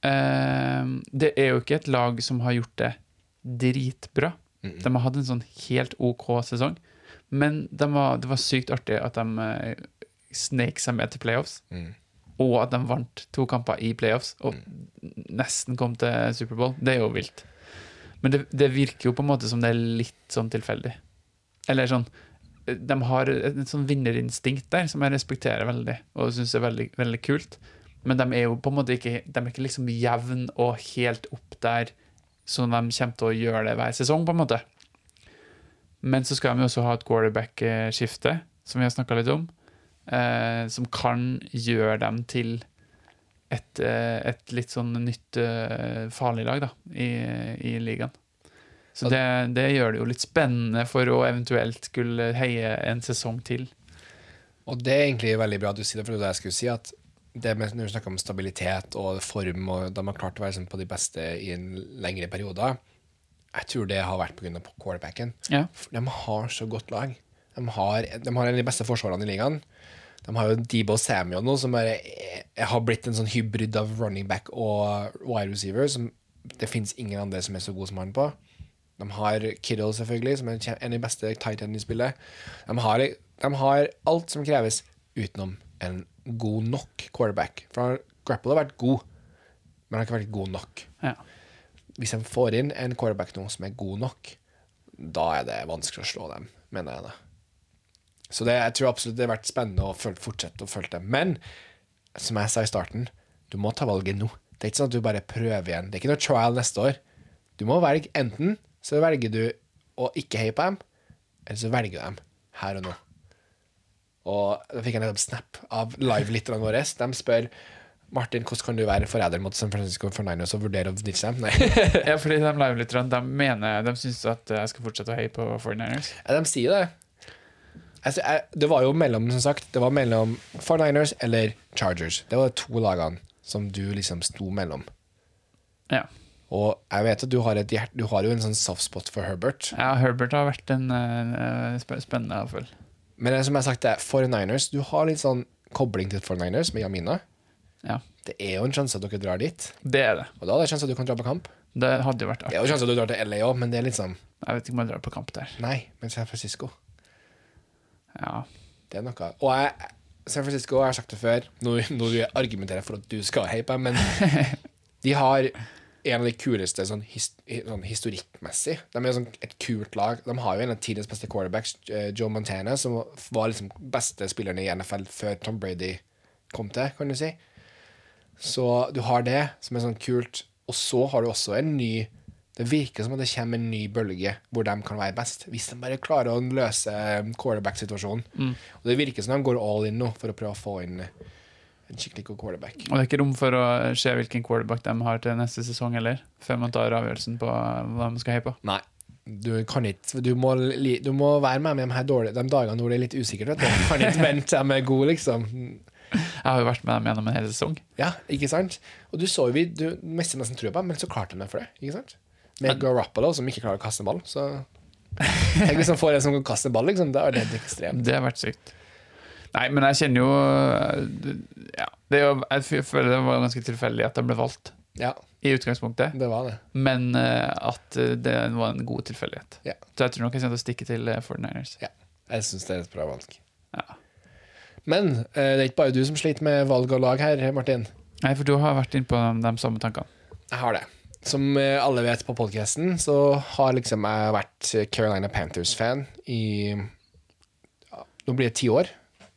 Eh, det er jo ikke et lag som har gjort det dritbra. De har hatt en sånn helt OK sesong. Men de var, det var sykt artig at de uh, snek seg med til playoffs. Og at de vant to kamper i playoffs og nesten kom til Superbowl. Det er jo vilt. Men det, det virker jo på en måte som det er litt sånn tilfeldig. Eller sånn De har et, et sånn vinnerinstinkt der som jeg respekterer veldig, og syns er veldig, veldig kult. Men de er jo på en måte ikke De er ikke liksom jevn og helt opp der som de kommer til å gjøre det hver sesong, på en måte. Men så skal de jo også ha et quarterback-skifte, som vi har snakka litt om, eh, som kan gjøre dem til et, eh, et litt sånn nytt uh, farlig lag da, i, i ligaen. Så det, det gjør det jo litt spennende for å eventuelt skulle heie en sesong til. Og det er egentlig veldig bra at du sier det, for det jeg skulle si. at det med, Når du snakker om stabilitet og form, og de har klart å være sånn på de beste i en lengre periode, jeg tror det har vært pga. quarterbacken. Ja. For De har så godt lag. De har, de har en av de beste forsvarene i ligaen. De har jo Debo Samuel nå, som bare har blitt en sånn hybrid av running back og wide receiver, som det fins ingen andre som er så gode som han på. De har Kiddle, selvfølgelig, som er en av de beste tight endene i spillet. De har, de har alt som kreves utenom en god nok quarterback. For Grapple har vært god, men han har ikke vært god nok. Ja. Hvis de får inn en quarterback nå som er god nok, da er det vanskelig å slå dem, mener jeg det. Så det, jeg tror absolutt det har vært spennende å følge, fortsette å følge dem. Men som jeg sa i starten, du må ta valget nå. Det er ikke sånn at du bare prøver igjen. Det er ikke noe trial neste år. Du må velge enten så velger du å ikke heie på dem, eller så velger du dem her og nå. Og da fikk jeg nettopp snap av live-lytterne våre. De spør Martin, hvordan kan du være forræder mot San Francisco 49ers og vurdere å ditche dem? Nei. ja, fordi de livelytterne de mener De syns at jeg skal fortsette å heie på 49ers. Ja, de sier det. Altså, det var jo mellom, som sagt, det var mellom 49ers eller Chargers. Det var de to lagene som du liksom sto mellom. Ja. Og jeg vet at du har, et hjert, du har jo en sånn soft spot for Herbert. ja, Herbert har vært en uh, spennende avfølg. Men som jeg har sagt, det er 49ers. Du har litt sånn kobling til 49ers med Jamina. Ja, Det er jo en sjanse at dere drar dit. det er det. Og da er det en sjanse at du kan dra på kamp. Det hadde jo vært Det er jo en sjanse at du drar til LA òg, men det er litt sånn Jeg vet ikke om jeg drar på kamp der. Nei, men San Francisco. Ja. Det er noe. Og jeg, San Francisco, jeg har sagt det før, nå, nå argumenterer for at du skal heie på dem, men de har en av de kuleste sånn, his, sånn historikkmessig. De er sånn et kult lag. De har jo en av tidens beste quarterbacks, eh, Joe Montana, som var liksom beste spilleren i NFL før Tom Brady kom til, kan du si. Så du har det, som er sånn kult. Og så har du også en ny Det virker som at det kommer en ny bølge hvor de kan være best, hvis de bare klarer å løse quarterback-situasjonen. Og det virker som de går all in nå for å prøve å få inn en skikkelig god quarterback. Og det er ikke rom for å se hvilken quarterback de har til neste sesong heller, før man tar avgjørelsen på hva de skal heie på. Nei. Du kan ikke Du må, du må være med med de her dårlige De dagene hvor det er litt usikkert. Vet du. Kan ikke vente til de er gode, liksom. Jeg har jo vært med dem gjennom en hel sesong. Ja, ikke sant? Og du så jo vi Du mister nesten trua på dem, men så klarte de det for det. Ikke sant? Med Garoppolo, som ikke klarer å kaste ball, så Tenk hvis han får en som kan kaste ball, liksom. Da er det helt ekstremt. Det har vært sykt. Nei, men jeg kjenner jo Ja, det jo, jeg føler det var ganske tilfeldig at de ble valgt, Ja, i utgangspunktet. det var det. Men uh, at eh, det var en god tilfeldighet. Ja. Så jeg tror nok jeg kommer til å stikke til eh, 49ers. Ja. Jeg syns det er et bra valg. Ja. Men uh, det er ikke bare du som sliter med valg av lag her, Martin. Nei, for du har vært inne på de, de samme tankene. Jeg har det. Som eh, alle vet på podkasten, så har liksom jeg vært Carolina Panthers-fan i ja, Nå blir det ti år.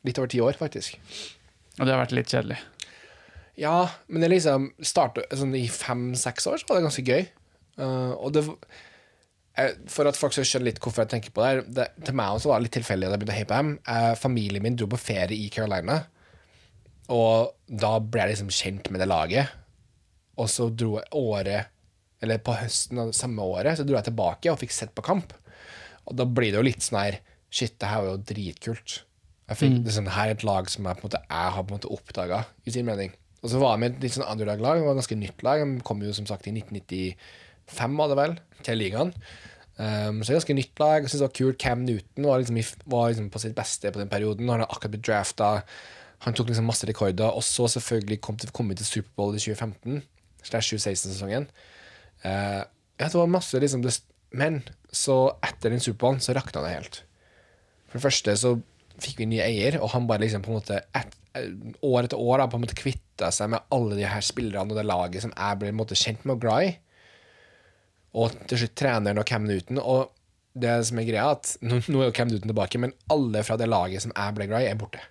Litt over ti år, faktisk. Og det har vært litt kjedelig. Ja, men det liksom startet sånn i fem-seks år, så var det ganske gøy. Uh, og det For at folk skal skjønne litt hvorfor jeg tenker på det, her, det Til meg også var det litt tilfeldig at jeg begynte å heie på dem. Eh, familien min dro på ferie i Carolina, og da ble jeg liksom kjent med det laget. Og så dro jeg året Eller på høsten av samme året Så dro jeg tilbake og fikk sett på kamp. Og da blir det jo litt sånn her Shit, det her var jo dritkult. Jeg fikk, det, er sånn, her er et lag som jeg, på en måte, jeg har på en måte oppdaga, i sin mening. Og så var vi et litt sånn underdog-lag. Det var et ganske nytt lag. De kom jo som sagt i 1995, var det vel, til ligaen. Um, så det er ganske nytt lag. Jeg synes det var kult. Cam Newton var liksom, var liksom på sitt beste på den perioden. Han har akkurat blitt drafta. Han tok liksom masse rekorder. Og så selvfølgelig kom, til, kom vi til Superbowl i 2015, slash 2016-sesongen. Eh, ja, det var masse liksom det, Men så etter den Superbowlen så rakna det helt. For det første så fikk vi ny eier, og han bare liksom på en måte et, eh, år etter år da, på en måte kvitta seg med alle de her spillerne og det laget som jeg ble på en måte kjent med og glad i. Og til slutt treneren og Cam Newton. Og det som er greia, at nå, nå er jo Cam Newton tilbake, men alle fra det laget som jeg ble glad i, er borte.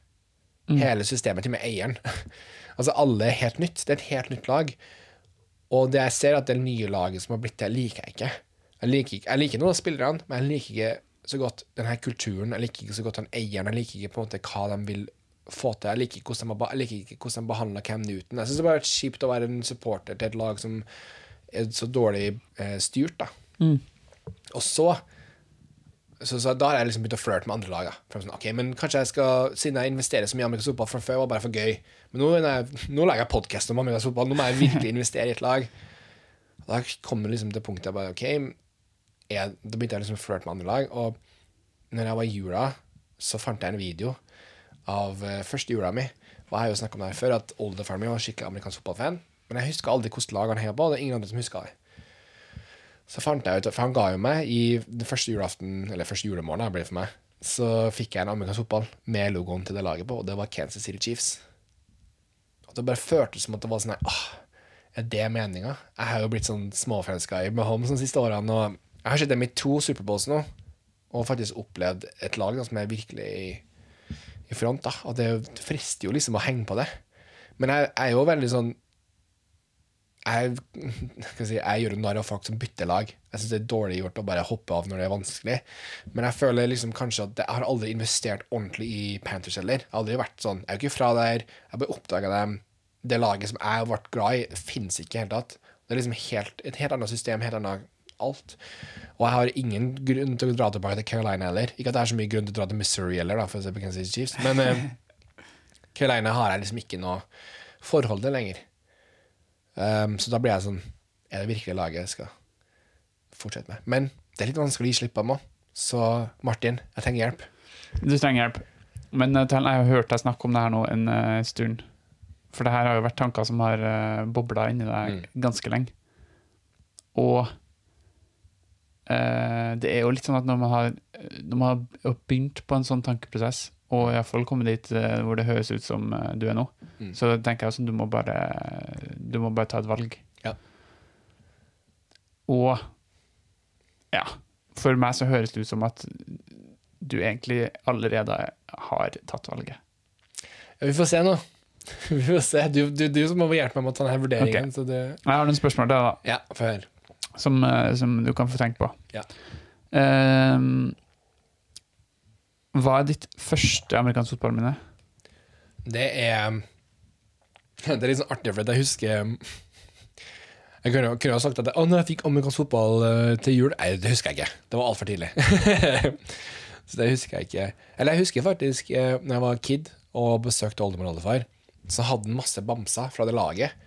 Hele systemet til med eieren. altså alle er helt nytt. Det er et helt nytt lag. Og det jeg ser at det nye laget som har blitt det, liker jeg ikke. Jeg liker, ikke, jeg liker noen av spillerne, men jeg liker ikke så godt denne kulturen. Jeg liker ikke så godt den eieren. Jeg liker ikke på en måte hva de vil få til. Jeg liker ikke hvordan de, jeg liker ikke hvordan de behandler Cam Newton. Jeg syns det bare er kjipt å være en supporter til et lag som er så dårlig eh, styrt, da. Og så så, så da har jeg liksom begynt å flørte med andre lag. Da. Sånn, ok, men kanskje jeg skal, Siden jeg investerer så mye i amerikansk fotball fra før, var bare for gøy. Men nå, jeg, nå lager jeg podkast om amerikansk. Nå må jeg virkelig investere i et lag. Og da kom det liksom til punktet jeg bare ok, jeg, Da begynte jeg liksom å flørte med andre lag. Og når jeg var i jula, så fant jeg en video av uh, første jula mi. Og jeg har jo snakket om det her før, at oldefaren min var skikkelig amerikansk fotballfan. Men jeg husker aldri hvilket lag han heia på. Det er ingen andre som husker det. Så fant jeg ut, for han ga jo meg i den første julaften, eller første julemorgen ble det for meg, så fikk jeg en amerikansk fotball med logoen til det laget på, og det var Kansas City Chiefs. Det bare føltes som at det var sånn her, er det meninga? Jeg har jo blitt sånn småforelska i Mahomes de siste årene, og jeg har sett dem i to Superbowls nå, og faktisk opplevd et lag da, som er virkelig i, i front, da. Og det frister jo liksom å henge på det. Men jeg, jeg er jo veldig sånn jeg si, jeg gjør jo narr av folk som bytter lag. Jeg syns det er dårlig gjort å bare hoppe av når det er vanskelig. Men jeg føler liksom kanskje at jeg har aldri investert ordentlig i Panthers heller. Jeg har aldri vært sånn, jeg er jo ikke fra der, jeg bare oppdaga dem. Det laget som jeg vært glad i, fins ikke i det hele tatt. Det er liksom helt, et helt annet system, helt annet alt. Og jeg har ingen grunn til å dra tilbake til Carolina heller. Ikke at det er så mye grunn til å dra til Missouri heller, da, for å se på Kansas Chiefs. Men eh, Carolina har jeg liksom ikke noe forhold til lenger. Um, så da blir jeg sånn Er det virkelig laget jeg skal fortsette med? Men det er litt vanskelig å gi slipp på meg. Så Martin, jeg trenger hjelp. Du trenger hjelp. Men eh, jeg har hørt deg snakke om det her nå en eh, stund. For det her har jo vært tanker som har uh, bobla inni deg ganske lenge. Og uh, det er jo litt sånn at når man har, når man har begynt på en sånn tankeprosess, og iallfall kommet dit uh, hvor det høres ut som uh, du er nå, så tenker jeg at du må bare Du må bare ta et valg. Ja. Og ja, for meg så høres det ut som at du egentlig allerede har tatt valget. Ja, vi får se nå. Vi får se. Du, du, du som må hjelpe meg med denne vurderingen. Okay. Så det, Jeg har noen spørsmål der, da, ja, for. som, eh, som du kan få tenkt på. Ja. Ehm, hva er ditt første amerikansk fotballminne? Det er Det er litt sånn artig, for jeg husker Jeg kunne, kunne ha sagt at Å, når jeg fikk amerikansk fotball eh, til jul Nei, det husker jeg ikke. Det var altfor tidlig. så det husker jeg ikke. Eller jeg husker faktisk uh, Når jeg var kid og besøkte oldemor og oldefar, så hadde han masse bamser fra det laget.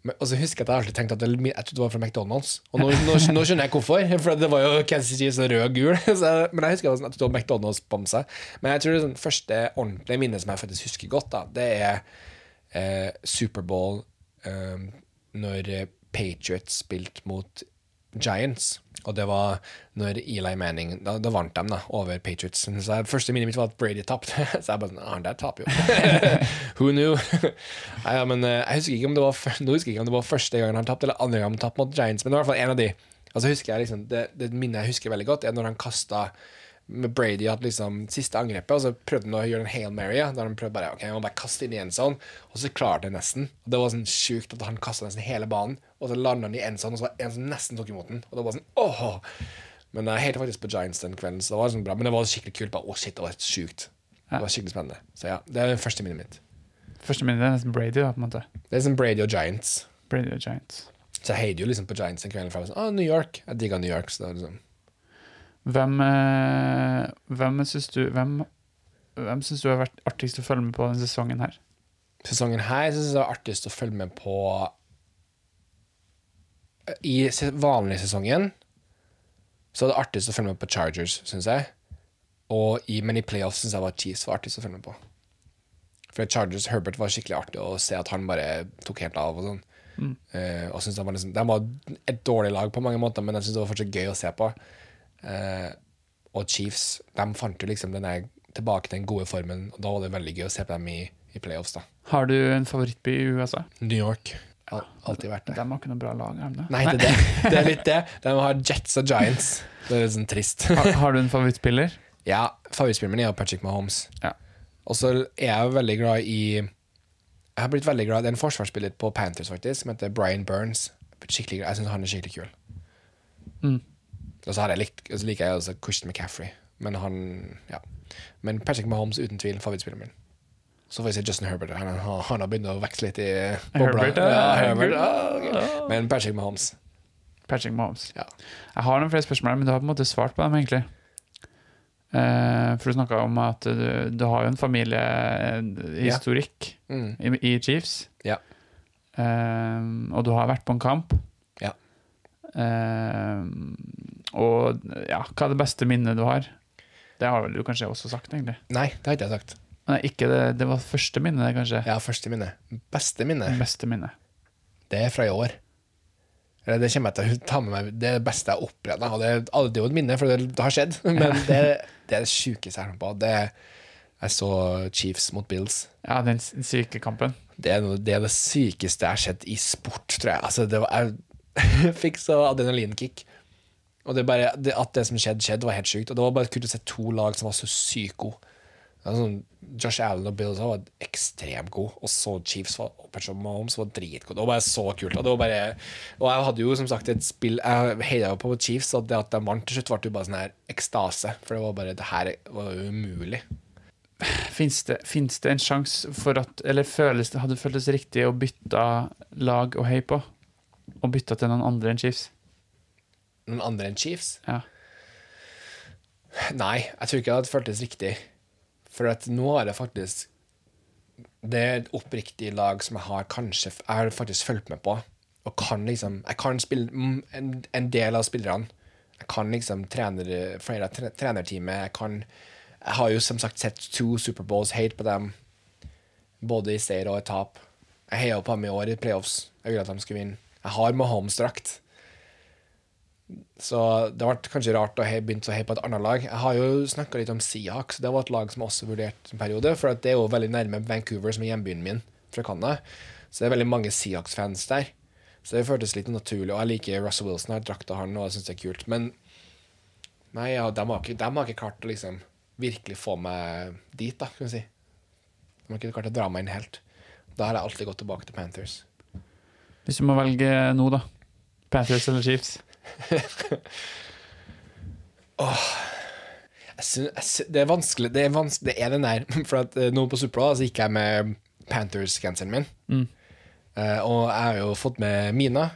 Men, og så husker jeg at jeg alltid tenkte at det, jeg trodde det var fra McDonald's. Og nå, nå, nå skjønner jeg hvorfor, for det var jo Kansas City så rød og gul. Så, men jeg husker at det var McDonald's-bamse. Men jeg tror det sånn, første ordentlige minnet som jeg faktisk husker godt, da, det er eh, Superbowl eh, når Patriots spilte mot Giants. Og det var når Eli Manning Da, da vant de da, over Patriots. Så jeg, første minnet mitt var at Brady tapte. Så jeg bare sånn Han der taper jo. Who knew? Nei, ja, men eh, jeg husker ikke om det var Nå husker jeg ikke om det var første gangen han tapte, eller andre gang han tapte mot Giants, men det var i hvert fall en av de. Altså jeg liksom Det, det minnet jeg husker veldig godt, er når han kasta med Brady at liksom siste angrepet, og så prøvde han å gjøre en Hail Mary. Der han prøvde bare ok, må bare kaste inn i en sånn, og så klarte han nesten. Og Det var sånn sjukt at han kasta nesten hele banen, og så landa han i en sånn, og så var det en som nesten tok imot den. Og det var sånn åh! Men jeg heilte faktisk på Giants den kvelden, så det var sånn bra. Men det var skikkelig kult. Bare, å shit, det var helt sjukt. Det var skikkelig spennende. Så ja, det er det første minnet mitt. Første minnet er nesten Brady, da, på en måte. Det er som Brady og Giants. Brady og Giants. Så jeg heier jo liksom på Giants den kvelden. For jeg var sånn, ah, New York. Jeg digga New York. Så det var liksom Hvem, eh, hvem syns du Hvem, hvem synes du har vært artigst å følge med på denne sesongen her? Sesongen her syns jeg det var artigst å følge med på I vanlig sesongen så er det artigst å følge med på Chargers, syns jeg. Og i, men i playoffs syns jeg var Chiefs var artigst å følge med på. For Chargers Herbert var skikkelig artig å se at han bare tok helt av og sånn. Eh, og synes det var liksom, De var et dårlig lag på mange måter, men jeg syns det var fortsatt gøy å se på. Eh, og Chiefs de fant jo liksom denne, tilbake til den gode formen, og da var det veldig gøy å se på dem i, i playoffs. da Har du en favorittby i USA? New York. Al alltid vært De har ikke noe bra lag, har de det? Nei, det er, det. det er litt det. De har Jets og Giants. Det er litt sånn trist. Har, har du en favorittspiller? Ja, Favorittspilleren min er Patrick Mahomes. Ja. Og så er jeg veldig glad i Jeg har blitt veldig glad Det er en forsvarsspiller på Panthers faktisk som heter Brian Burns. Skikkelig, jeg syns han er skikkelig kul. Mm. Og så, likt, liker jeg også Christian McCaffrey. Men han Ja. Men Patrick Mahomes uten tvil favorittspilleren min. Så får jeg si Justin Herbert. Han, han, han har begynt å vokse litt i bobla. Herbert, ja. Herbert, ja, okay. Men Patrick Mahomes. Patrick Mahomes. Ja. Jeg har noen flere spørsmål, men du har på en måte svart på dem, egentlig. Eh, for du snakka om at du, du har jo en familiehistorikk Mm. i, i Chiefs. Ja. Eh, og du har vært på en kamp. Ja. Eh, og ja, hva er det beste minnet du har? Det har vel du kanskje også sagt, egentlig. Nei, det har ikke jeg sagt. Nei, ikke det, det var første minne, det, kanskje. Ja, første minne. Beste minne, Beste minne. det er fra i år. Eller Det kommer jeg til å ta med meg Det er det beste jeg har opplevd. Og det, er- det er jo et minne, for det, har skjedd. Men det, det er det sjukeste jeg har på. Det, jeg så Chiefs mot Bills. Ja, den syke kampen. Det er, noe, det er det sykeste jeg har sett i sport, tror jeg. Altså, det var, jeg fikk så adrenalinkick. Og det bare, det, at det som skjedde, skjedde, var helt sjukt. Og det var bare kult å se to lag som var så sykt gode. Sånn, Josh Allen og Bills var ekstremt gode, og så Chiefs var, og Patrick Mahomes var dritgode. Det var bare så kult. Og, bare, og jeg hadde jo som sagt et spill Jeg heia jo på Chiefs, og det at de vant til slutt, ble jo bare sånn her ekstase. For det var bare Det her var jo umulig. Fins det, det en sjanse for at Eller føles hadde det føltes riktig å bytte lag å heie på? Og bytte til noen andre enn Chiefs? Noen andre enn Chiefs? Ja. Nei, jeg tror ikke det hadde føltes riktig. For at nå har jeg faktisk Det er et oppriktig lag som jeg har kanskje Jeg har faktisk fulgt med på. Og kan liksom Jeg kan spille en, en del av spillerne. Jeg kan liksom trener, flere av tre, trenerteamet. Jeg kan Jeg har jo som sagt sett to Superbowls, helt på dem. Både i seier og i tap. Jeg heia på dem i år i playoffs. Jeg ville at de skulle vinne. Jeg har Mahomes-drakt. Så det ble kanskje rart å begynne å heie på et annet lag. Jeg har jo snakka litt om Seahawks. Det var et lag som også vurderte en periode. For det er jo veldig nærme Vancouver, som er hjembyen min fra Canada. Så det er veldig mange Seahawks-fans der. Så det føltes litt naturlig. Og jeg liker Russell Wilson, jeg har drakta han, og jeg syns det er kult. Men nei, ja, de, har ikke, de har ikke klart å liksom virkelig få meg dit, da, kan vi si. De har ikke klart å dra meg inn helt. Da har jeg alltid gått tilbake til Panthers. Hvis du må velge nå, da. Panthers eller Chiefs? Jeg synes, jeg synes, det er vanskelig Det er, vanskelig, det er den der For at eh, nå på Supra så gikk jeg med Panthers-genseren min. Eh, og jeg har jo fått med Mina,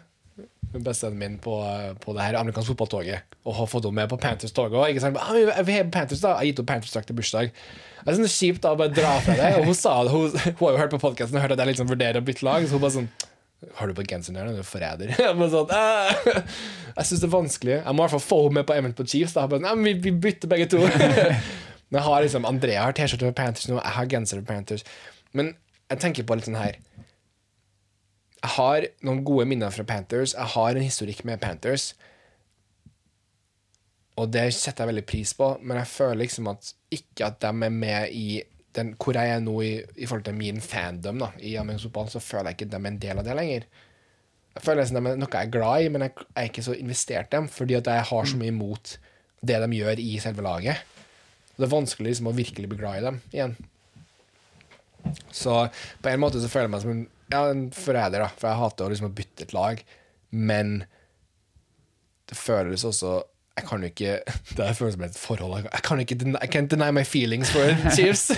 bestevennen min, på, på det her amerikanske fotballtoget. Og har fått henne med på Panthers-toget òg. Ah, vi er vi er Panthers Jeg har gitt henne Panthers-drakt til bursdag. Jeg synes det er kjipt å bare dra fra det. Og hun sa hun, hun har jo hørt på podkasten og hørt at jeg liksom vurderer å bytte lag. Så hun bare sånn Har du på genseren her? Du er forræder. Sånn, «Ah!» Jeg syns det er vanskelig. Jeg må i hvert fall få henne med på Event på Chiefs. Da. Bare, men vi, vi bytter begge to. Men jeg har liksom Andrea har T-skjorte for Panthers nå, jeg har genser for Panthers. Men jeg tenker på litt sånn her Jeg har noen gode minner fra Panthers. Jeg har en historikk med Panthers. Og det setter jeg veldig pris på, men jeg føler liksom at ikke at de er med i den, hvor jeg er nå i, i forhold til min fandom da, i amerikansk fotball, så føler jeg ikke dem er en del av det lenger. Jeg føler nesten de er noe jeg er glad i, men jeg er ikke så investert i dem, fordi at jeg har så mye imot det de gjør i selve laget. Og det er vanskelig liksom å virkelig bli glad i dem igjen. Så på en måte så føler jeg meg som en, ja, en forræder, da, for jeg hater å liksom bytte et lag, men det føles også jeg kan jo ikke Det føles som et forhold. Jeg kan ikke I can't deny my feelings for Chiefs.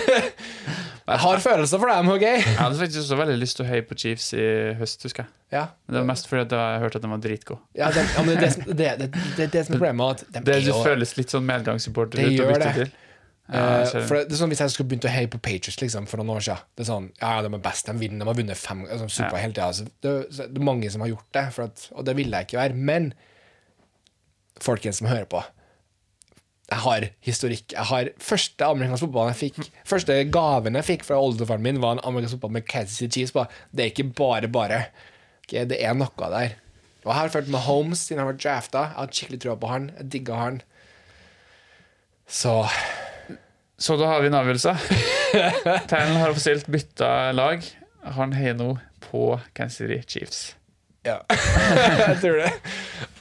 jeg har følelser for dem, OK? Jeg hadde faktisk også veldig lyst til å heie på Chiefs i høst, husker jeg. Ja, Det var mest fordi jeg har hørt at de var dritgode. ja, det, ja det, er det, det, det, som er problemet. At de Det er føles litt sånn medgangssupporter Det ut å bytte det. til. Det. for det, det er sånn Hvis jeg skulle begynt å heie på Patriots liksom, for noen år siden Det er sånn, ja, de er best, de vinner, de har vunnet fem altså, super Ja. hele tida. Altså, det, det er mange som har gjort det, at, og det ville jeg ikke være. Men folkens som hører på jeg har historikk. Jeg har Første amerikansk fotball jeg fikk Første gaven jeg fikk fra oldefaren min, var en amerikansk fotball med Kansas City Chiefs på. Det er ikke bare bare. Okay, det er noe der. Og jeg har følt med Holmes siden han var drafta. Jeg har skikkelig trua på han. Jeg digga han. Så Så da har vi en avgjørelse. Tanel har offisielt bytta lag. Han heier nå på Kansas City Chiefs. ja. jeg tror det.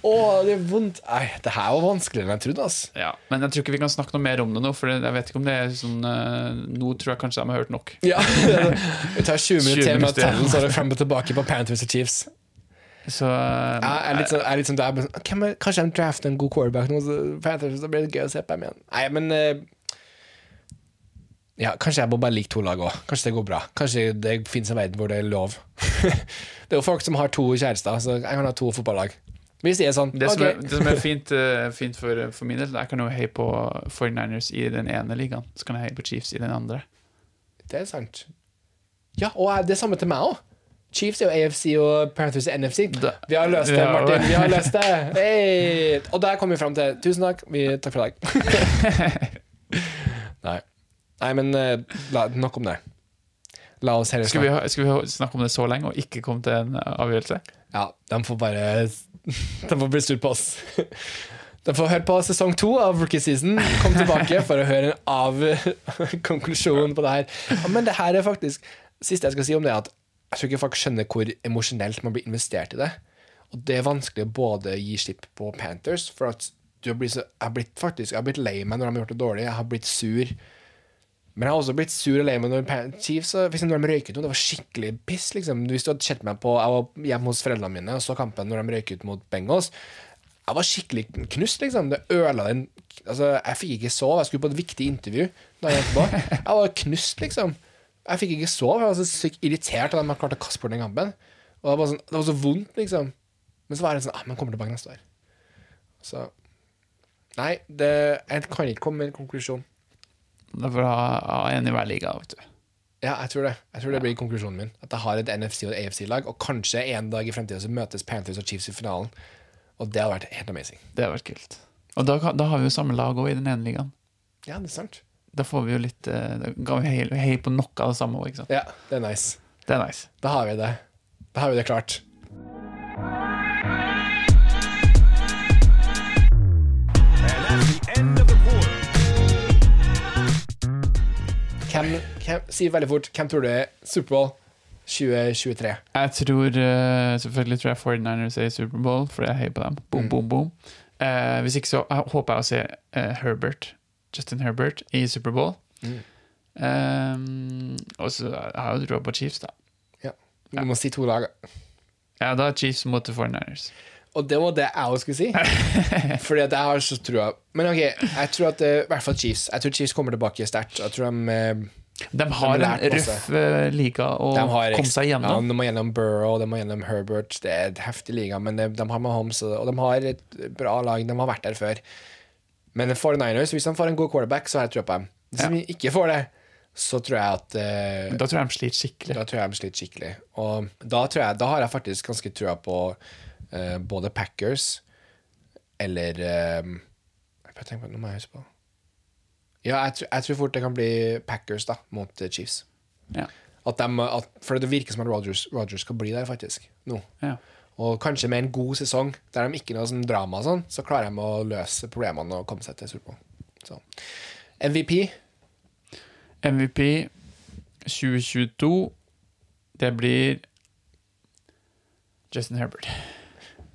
Å, det er vondt. Nei, det her var vanskeligere enn jeg trodde. ass. Ja, Men jeg tror ikke vi kan snakke noe mer om det nå, for jeg vet ikke om det er sånn uh, Nå tror jeg kanskje de har hørt nok. Ja. Vi tar 20 minutter til med tellen, så er det frem og tilbake på Panthers og Chiefs. Så uh, Jeg er litt sånn, jeg er litt sånn der, kan er, Kanskje de drafter en god quarterback nå, så Panthers, så blir det gøy å se på dem igjen. Nei, men uh, Ja, kanskje jeg må bare like to lag òg. Kanskje det går bra. Kanskje det finnes en verden hvor det er lov. det er jo folk som har to kjærester, så jeg kan ha to fotballag. Hvis det er sånn, det, som er, det som er fint, eh, fint for, for min del, jeg kan jo heie på 49ers i den ene ligaen. Så kan jeg heie på Chiefs i den andre. Det er sant. Ja, og det er samme til meg òg. Chiefs er jo AFC og Panthers er NFC. Vi har løst det, Martin. Vi har løst det. Hey! Og der kom vi fram til Tusen takk. Vi, takk for i dag. Nei. Nei, men eh, la, nok om det. La oss heller Skal vi, skal vi snakke om det så lenge og ikke komme til en avgjørelse? Ja, de får bare De får bli sur på oss. De får høre på sesong to av Rookie Season. Kom tilbake for å høre en av-konklusjon på det her. Men det her er faktisk Siste jeg skal si om det, er at jeg tror ikke folk skjønner hvor emosjonelt man blir investert i det. Og det er vanskelig å både gi slipp på Panthers, for at du har blitt så, jeg har blitt faktisk Jeg har blitt lei meg når de har gjort det dårlig. Jeg har blitt sur. Men jeg har også blitt sur og lei meg når Chiefs for når de røyk ut. Det var skikkelig piss. liksom Hvis du hadde sett meg på Jeg var hjemme hos foreldrene mine og så kampen når de røyk ut mot Bengals. Jeg var skikkelig knust, liksom. Det ødela den Altså, jeg fikk ikke sove. Jeg skulle på et viktig intervju. Da jeg, gikk jeg var knust, liksom. Jeg fikk ikke sove. Jeg var så sykt irritert at de hadde klart å kaste bort den kampen. Og det var, sånn, det var så vondt, liksom. Men så var det sånn ah, Men kommer tilbake neste år. Så Nei, det, jeg kan ikke komme med en konklusjon. Da får du ha, ha en i hver liga. vet du. Ja, jeg tror det. Jeg tror det blir konklusjonen min. At jeg har et NFC og AFC-lag, og kanskje en dag i fremtiden så møtes Panthers og Chiefs i finalen. Og det hadde vært helt amazing. Det har vært kult. Og da, da har vi jo samme lag òg i den ene ligaen. Ja, det er sant. Da får vi jo litt eh, Da kan vi hei, hei på noe av det samme òg, ikke sant. Ja, det er nice. Det er nice. Da har vi det. Da har vi det klart. Hvem, hvem, si veldig fort, hvem tror du er Superbowl 2023? Jeg tror eh, Selvfølgelig tror jeg 49ers er i Superbowl, fordi jeg heier på dem. Boom, Mm. boom, boom. Uh, hvis ikke så jeg håper jeg å se uh, Herbert, Justin Herbert i Superbowl. Mm. Um, og så jeg har jo troa på Chiefs, da. Ja. Du må si to lag. Ja, da Chiefs mot 49ers. Og det var det jeg også skulle si. Fordi at jeg har så trua Men ok, jeg tror at eh, i hvert fall Chiefs Jeg tror Chiefs kommer tilbake sterkt. Jeg tror de eh, De har en røff eh, liga å komme seg Ja, de må gjennom Burrow, de må gjennom Herbert. Det er et heftig liga, men de, de har Mahomes, og de har et bra lag. De har vært der før. Men 49ers, hvis de får en god quarterback, så har jeg trua på dem. Hvis Ja. de ikke får det, så tror jeg at uh, Da tror jeg de sliter skikkelig. Da tror jeg de sliter skikkelig. Og da, tror jeg, da har jeg faktisk ganske trua på eh, både Packers eller eh, Jeg på, Nå må jeg huske på Ja, jeg, jeg tror fort det kan bli Packers da mot eh, Chiefs. Ja. At de, at, for det virker som at Rodgers, Rogers skal bli der, faktisk. Nå. Ja. Og kanskje med en god sesong der de ikke er noe sånn drama, sånn, så klarer de å løse problemene og komme seg til Superbowl. Så. MVP MVP 2022, det blir Justin Herbert.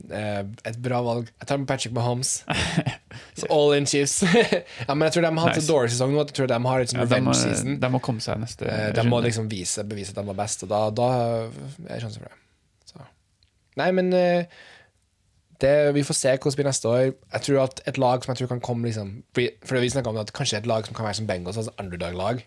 Eh, et bra valg. Jeg tar med Patrick Mahomes. Så all in Chiefs. ja, men jeg tror de har hatt Nice. så dårlig sesong nå at jeg tror de har et sånn Ja, revenge season. de må komme seg neste Eh, de må liksom vise, bevise at de var best, og da, da er det sjanse for det. Så. Nei, men eh, det, vi får se hvordan det blir neste år. Jeg tror at et lag som jeg tror kan komme liksom For vi snakka om at kanskje et lag som kan være som Bengals, altså underdog-lag.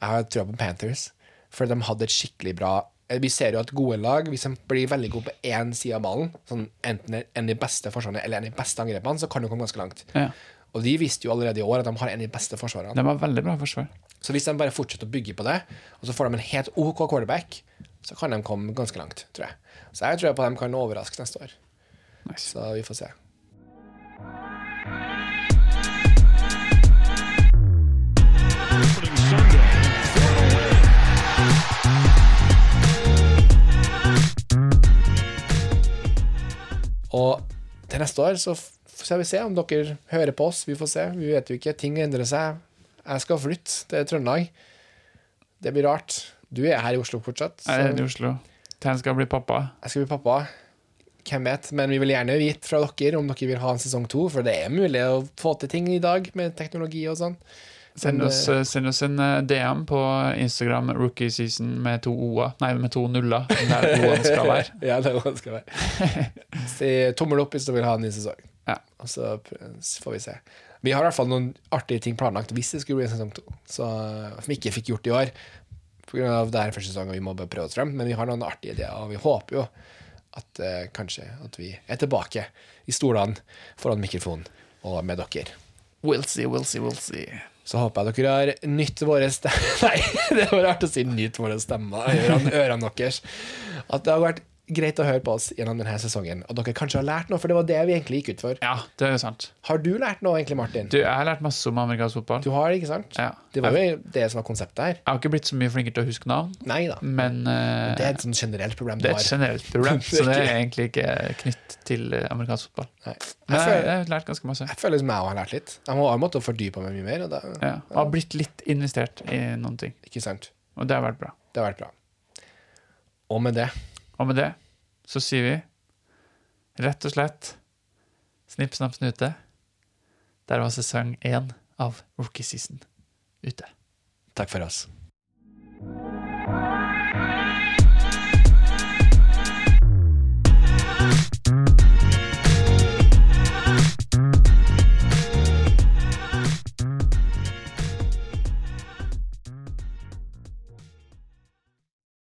Jeg har trua på Panthers, for de hadde et skikkelig bra Vi ser jo at gode lag, hvis de blir veldig gode på én side av ballen, sånn enten en av de beste forsvarene eller en av de beste angrepene, så kan de komme ganske langt. Ja, Og de visste jo allerede i år at de har en av de beste forsvarene. de har veldig bra forsvar. Så hvis de bare fortsetter å bygge på det, og så får de en helt OK quarterback, så kan de komme ganske langt, tror jeg. Så jeg tror på at de kan overraske neste år. Nice. Så vi får se. Og til neste år så skal vi se om dere hører på oss. Vi får se. Vi vet jo ikke. Ting endrer seg. Jeg skal flytte til Trøndelag. Det blir rart. Du er her i Oslo fortsatt. Så Jeg er i Oslo. Ten skal bli pappa. jeg skal bli pappa. Hvem vet? Men vi vil gjerne vite fra dere om dere vil ha en sesong to, for det er mulig å få til ting i dag med teknologi og sånn. Send oss, eh, send oss en eh, DM på Instagram, rookie season med to o-er. Nei, med to nuller. Der o-ene skal være. ja, er skal være. Si tommel opp hvis du vil ha en ny sesong. Ja. Og så får vi se. Vi har i hvert fall noen artige ting planlagt hvis det skulle bli en sesong to. Så, som vi ikke fikk gjort i år. Av det her første sesong, og vi må bare prøve oss frem. Men vi har noen artige ideer, og vi håper jo at eh, kanskje at vi er tilbake i stolene foran mikrofonen og med dere. We'll see, we'll see, we'll see. Så håper jeg dere har nytt våre stemmer Nei, det var rart å si 'nytt våre stemmer'. Ørene, ørene deres. At det har vært greit å høre på oss gjennom denne sesongen, og dere kanskje har lært noe, for det var det vi egentlig gikk ut for. Ja, det er jo sant. Har du lært noe, egentlig, Martin? Du, jeg har lært masse om amerikansk fotball. Du har, ikke sant? Ja. Det var jo det som var konseptet her. Jeg har ikke blitt så mye flinkere til å huske navn, Nei da. men uh, Det er et sånn generelt problem du det er et generelt problem, så det er egentlig ikke knytt til eh, amerikansk fotball. Nei. Men Jeg jeg, føler, jeg har lært ganske masse. jeg føler som jeg også har lært litt. Jeg må ha måttet fordype meg mye mer, og da, Ja. Og har blitt litt investert i noen ting, ikke sant? og det har vært bra. Det har vært bra. Og med det og med det så sier vi rett og slett snipp, snapp, snute. Der var sesong én av Rookie Season ute. Takk for oss.